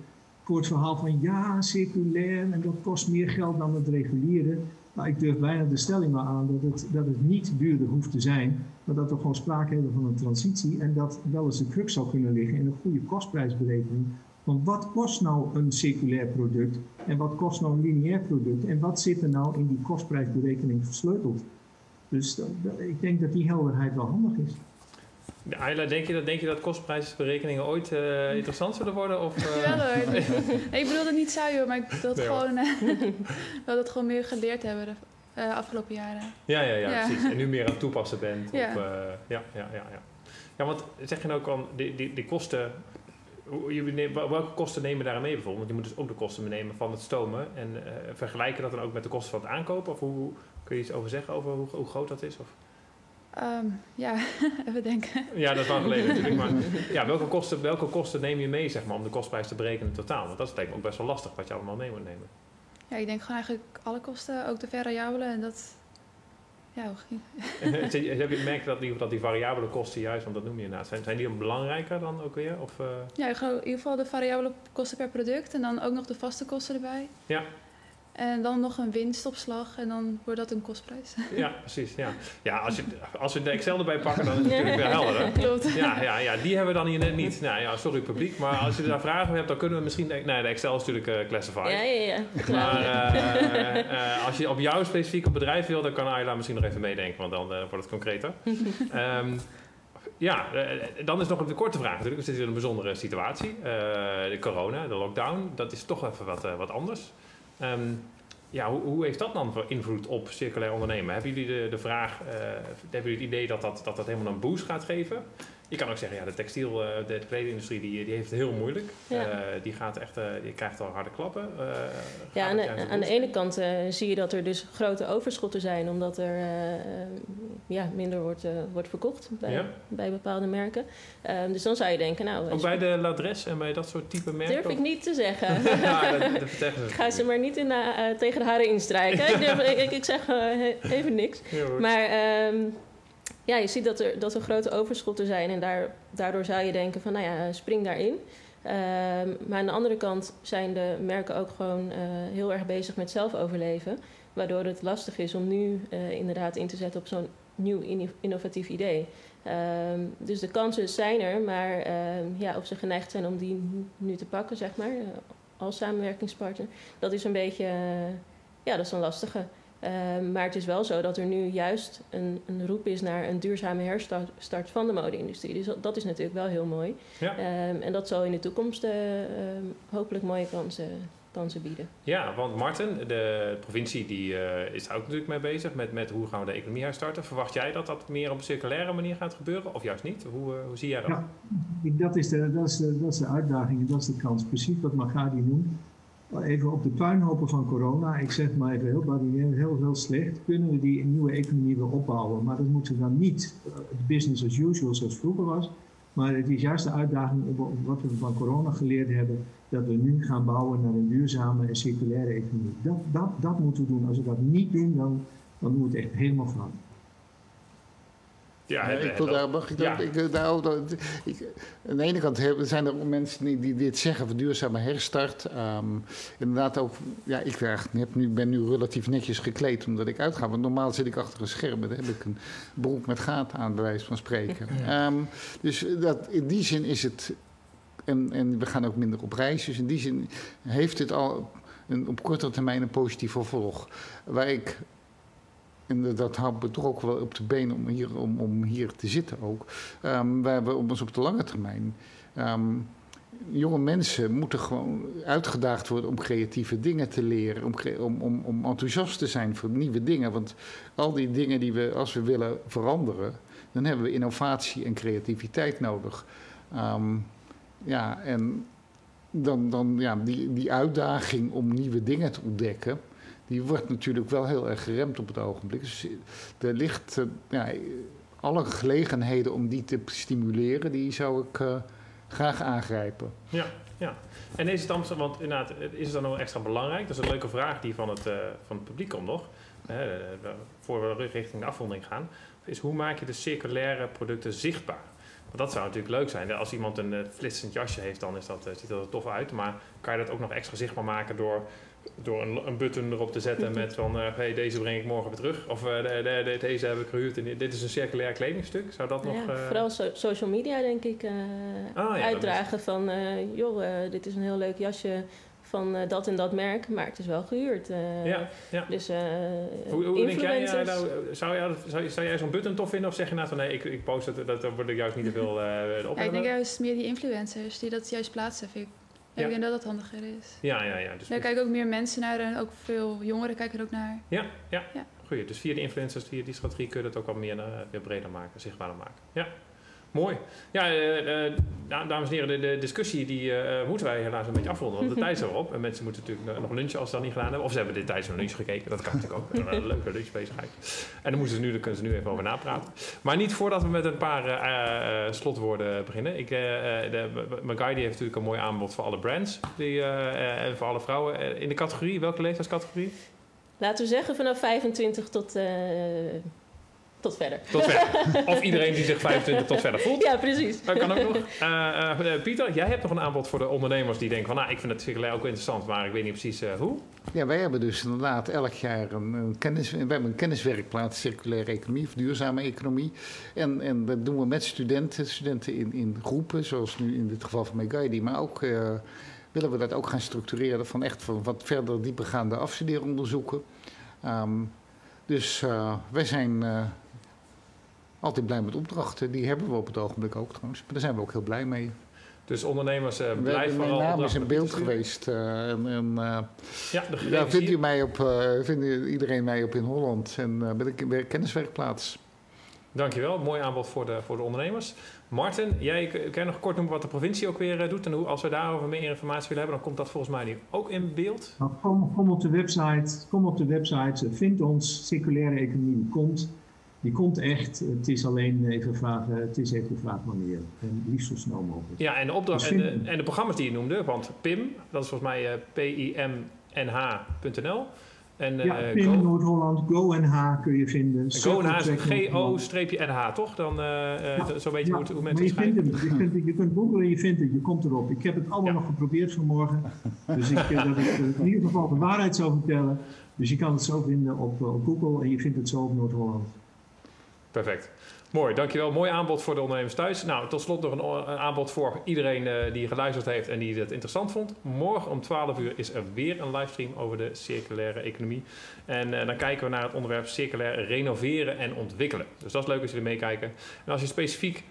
voor het verhaal van ja, circulair en dat kost meer geld dan het reguliere. Maar ik durf bijna de stelling wel aan dat het, dat het niet duurder hoeft te zijn, maar dat we gewoon sprake hebben van een transitie en dat wel eens de crux zou kunnen liggen in een goede kostprijsberekening. Want wat kost nou een circulair product en wat kost nou een lineair product en wat zit er nou in die kostprijsberekening versleuteld? Dus ik denk dat die helderheid wel handig is.
Ayla, denk je dat, denk je dat kostprijsberekeningen ooit uh, interessant zullen worden? Of, uh...
Ja hoor. ik bedoel het niet saai hoor, maar ik wil het gewoon, dat het gewoon meer geleerd hebben de afgelopen jaren.
Ja, ja, ja, precies. En nu meer aan het toepassen bent. Ja. Op, ja, ja, ja, ja. Ja, want zeg je nou ook al, die, die, die kosten, welke kosten nemen daar mee bijvoorbeeld? Want je moet dus ook de kosten meenemen van het stomen. En vergelijken dat dan ook met de kosten van het aankopen? Of hoe, kun je iets over zeggen over hoe, hoe groot dat is? Of?
Um, ja, even denken.
Ja, dat is lang geleden natuurlijk. Maar ja, welke, kosten, welke kosten neem je mee zeg maar, om de kostprijs te berekenen totaal? Want dat is denk ik ook best wel lastig wat je allemaal mee moet nemen.
Ja, ik denk gewoon eigenlijk alle kosten, ook de variabele. En dat, ja,
Heb je gemerkt dat die, dat die variabele kosten juist, want dat noem je inderdaad, zijn, zijn die dan belangrijker dan ook weer? Of, uh...
Ja, in ieder geval de variabele kosten per product en dan ook nog de vaste kosten erbij.
Ja.
En dan nog een winstopslag en dan wordt dat een kostprijs.
Ja, precies. Ja, ja als, je, als we de Excel erbij pakken, dan is het natuurlijk weer helder. Klopt. Ja, ja, ja, die hebben we dan hier net niet. Nou ja, sorry publiek, maar als je daar vragen hebt, dan kunnen we misschien... Nee, de Excel is natuurlijk uh, classified.
Ja, ja, ja.
Maar uh, uh, als je op jouw specifieke bedrijf wil, dan kan Ayla misschien nog even meedenken, want dan wordt het concreter. um, ja, dan is nog een korte vraag natuurlijk. We zitten in een bijzondere situatie. de corona, de lockdown, dat is toch even wat, wat anders. Um, ja, hoe, hoe, heeft dat dan voor invloed op circulair ondernemen? Hebben jullie de, de vraag, uh, hebben jullie het idee dat dat, dat dat helemaal een boost gaat geven? Je kan ook zeggen, ja, de textiel, uh, de kledingindustrie, die, die heeft het heel moeilijk. Ja. Uh, die, gaat echt, die krijgt al harde klappen.
ja, aan de, aan de, ene kant zie je dat er dus grote overschotten zijn, omdat er ja, minder wordt, wordt verkocht bij, bij bepaalde merken. Ehm, dus dan zou je denken, nou...
Ook bij de Ladres en bij dat soort type merken?
Durf ik niet te zeggen. ja, dat, dat ze. Ga ze maar niet in de, tegen de haren instrijken. ik, durf, ik, ik, zeg even niks. maar... Um, ja, je ziet dat er, dat er grote overschotten zijn en daar, daardoor zou je denken van, nou ja, spring daarin. Um, maar aan de andere kant zijn de merken ook gewoon uh, heel erg bezig met zelf overleven. Waardoor het lastig is om nu uh, inderdaad in te zetten op zo'n nieuw innovatief idee. Um, dus de kansen zijn er, maar um, ja, of ze geneigd zijn om die nu te pakken, zeg maar, als samenwerkingspartner, dat is een beetje, ja, dat is een lastige. Um, maar het is wel zo dat er nu juist een, een roep is naar een duurzame herstart van de mode-industrie. Dus dat is natuurlijk wel heel mooi. Ja. Um, en dat zal in de toekomst uh, um, hopelijk mooie kansen, kansen bieden.
Ja, want Martin, de provincie die, uh, is daar ook natuurlijk mee bezig met, met hoe gaan we de economie herstarten. Verwacht jij dat dat meer op een circulaire manier gaat gebeuren of juist niet? Hoe, uh, hoe zie jij dat? Ja,
dat, is de, dat, is de, dat is de uitdaging en dat is de kans. Precies wat Magadi noemt even op de puinhopen van corona, ik zeg maar even heel heel, heel slecht, kunnen we die nieuwe economie weer opbouwen. Maar dat moeten dan niet het business as usual zoals vroeger was. Maar het is juist de uitdaging op wat we van corona geleerd hebben, dat we nu gaan bouwen naar een duurzame en circulaire economie. Dat, dat, dat moeten we doen. Als we dat niet doen, dan, dan doen we het echt helemaal veranderen.
Ja, ik wil daar, mag ik, ja. ik, daar, ik, aan de ene kant zijn er mensen die, die dit zeggen van duurzame herstart. Um, inderdaad ook, ja, ik heb nu, ben nu relatief netjes gekleed omdat ik uitga. Want normaal zit ik achter een scherm, dan heb ik een broek met gaten aan, bij wijze van spreken. Um, dus dat, in die zin is het, en, en we gaan ook minder op reis, dus in die zin heeft het al een, op korte termijn een positief vervolg. Waar ik en dat houdt me toch ook wel op de been om hier, om, om hier te zitten ook. Um, we hebben ons op de lange termijn. Um, jonge mensen moeten gewoon uitgedaagd worden om creatieve dingen te leren. Om, om, om, om enthousiast te zijn voor nieuwe dingen. Want al die dingen die we, als we willen veranderen, dan hebben we innovatie en creativiteit nodig. Um, ja, en dan, dan ja, die, die uitdaging om nieuwe dingen te ontdekken die wordt natuurlijk wel heel erg geremd op het ogenblik. Dus er ligt uh, ja, alle gelegenheden om die te stimuleren, die zou ik uh, graag aangrijpen.
Ja, ja. En is het dan, want inderdaad, is het dan nog extra belangrijk? Dat is een leuke vraag die van het, van het publiek komt nog. voor we richting de afronding gaan. Is hoe maak je de circulaire producten zichtbaar? Want dat zou natuurlijk leuk zijn. Als iemand een flitsend jasje heeft, dan is dat, ziet dat er tof uit. Maar kan je dat ook nog extra zichtbaar maken door door een, een, button erop te zetten met van uh, hey, deze breng ik morgen weer terug. Of uh, de, de, deze heb ik gehuurd en dit is een circulair kledingstuk. Zou dat nog...
Uh... Vooral social media denk ik ah, ja, uitdragen van joh, dit is een heel leuk jasje van dat en dat merk, maar het is wel gehuurd. ja, ja. Dus
hoe, hoe denk jij, nou, zou, jij, zou, zou jij zo'n button tof vinden of zeg je nou van nee, ik, ik post het, dat, word ik juist niet te veel op.
Ja, ik denk juist meer die influencers die dat juist plaatsen, vind ik ja. Ik denk dat dat handiger is.
Ja, ja, ja.
Dus Daar kijken ook meer mensen naar en ook veel jongeren kijken er ook naar.
Ja, ja. ja. Goeie. Dus via de influencers, via die strategie kun je het ook wat meer, uh, weer breder maken, zichtbaarder maken. Ja. Mooi. Ja, uh, dames en heren, de, de discussie die uh, moeten wij helaas een beetje afronden, want de tijd is erop. En mensen moeten natuurlijk nog lunchen als ze dat niet gedaan hebben. Of ze hebben dit tijdens een lunch gekeken, dat kan natuurlijk ook. Een leuke lunchbezigheid. En dan, moeten ze nu, dan kunnen ze nu even over napraten. Maar niet voordat we met een paar slotwoorden beginnen. Ik, de, heeft natuurlijk een mooi aanbod voor alle brands die, en voor alle vrouwen. in de categorie, welke leeftijdscategorie?
Laten we zeggen vanaf 25 tot tot verder.
Tot verder. Of iedereen die zich 25 tot verder voelt.
Ja, precies.
Dat kan ook nog. Uh, uh, Pieter, jij hebt nog een aanbod voor de ondernemers die denken van... nou, ik vind het circulair ook interessant, maar ik weet niet precies uh, hoe.
Ja, wij hebben dus inderdaad elk jaar een, een, kennis... We hebben een kenniswerkplaats circulaire economie of duurzame economie. En, en dat doen we met studenten, studenten in, in groepen, zoals nu in dit geval van Megaidi. Maar ook willen we dat ook gaan structureren van echt van wat verder diepergaande afstudeeronderzoeken. Um, dus wij zijn altijd blij met opdrachten. Die hebben we op het ogenblik ook trouwens. Maar daar zijn we ook heel blij mee.
Dus ondernemers uh, blijven vooral...
Mijn naam is in beeld geweest. Uh, en, en uh, ja, daar vindt, u mij op, vindt iedereen mij op in Holland. En ben ik bij kenniswerkplaats.
Dankjewel, mooi aanbod voor de, voor de ondernemers. Martin, jij kan nog kort noemen wat de provincie ook weer doet. En hoe, als we daarover meer informatie willen hebben, dan komt dat volgens mij nu ook in beeld.
Nou, kom, kom, op de website, kom op de website, vind ons, circulaire economie komt. Die komt echt. Het is alleen even vragen, het is even de vraag wanneer. En liefst zo snel mogelijk.
Ja, en de, opdracht, dus en, de, en de programma's die je noemde, want PIM, dat is volgens mij uh, pimnh.nl.
En, ja, uh, PIM Noord-Holland, GoNH kun je vinden.
GoNH is G-O-NH, toch? Dan uh, ja, zo weet je hoe, hoe mensen het schrijven. Je,
kunt, je kunt googlen en je vindt het, je komt erop. Ik heb het allemaal nog geprobeerd vanmorgen. Dus ik, dat ik in ieder geval de waarheid zou vertellen. Dus je kan het zo vinden op, op Google en je vindt het zo op Noord-Holland.
Perfect. Mooi, dankjewel. Mooi aanbod voor de ondernemers thuis. Nou, tot slot nog een, een aanbod voor iedereen uh, die geluisterd heeft en die het interessant vond. Morgen om 12 uur is er weer een livestream over de circulaire economie. En uh, dan kijken we naar het onderwerp circulair renoveren en ontwikkelen. Dus dat is leuk als jullie meekijken. En als je specifiek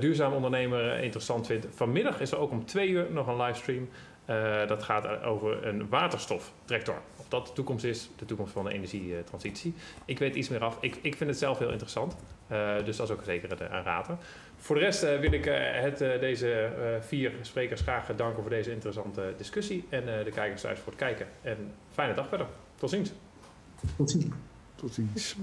duurzaam ondernemer interessant vindt, vanmiddag is er ook om 2 uur nog een livestream. dat gaat over een waterstoftractor dat de toekomst is, de toekomst van de energietransitie. Ik weet iets meer af. Ik, ik vind het zelf heel interessant. Uh, dus dat is ook zeker een aanrader. Voor de rest uh, wil ik het, deze vier sprekers graag danken voor deze interessante discussie. En de kijkers thuis voor het kijken. En fijne dag verder. Tot ziens.
Tot ziens.
Tot ziens.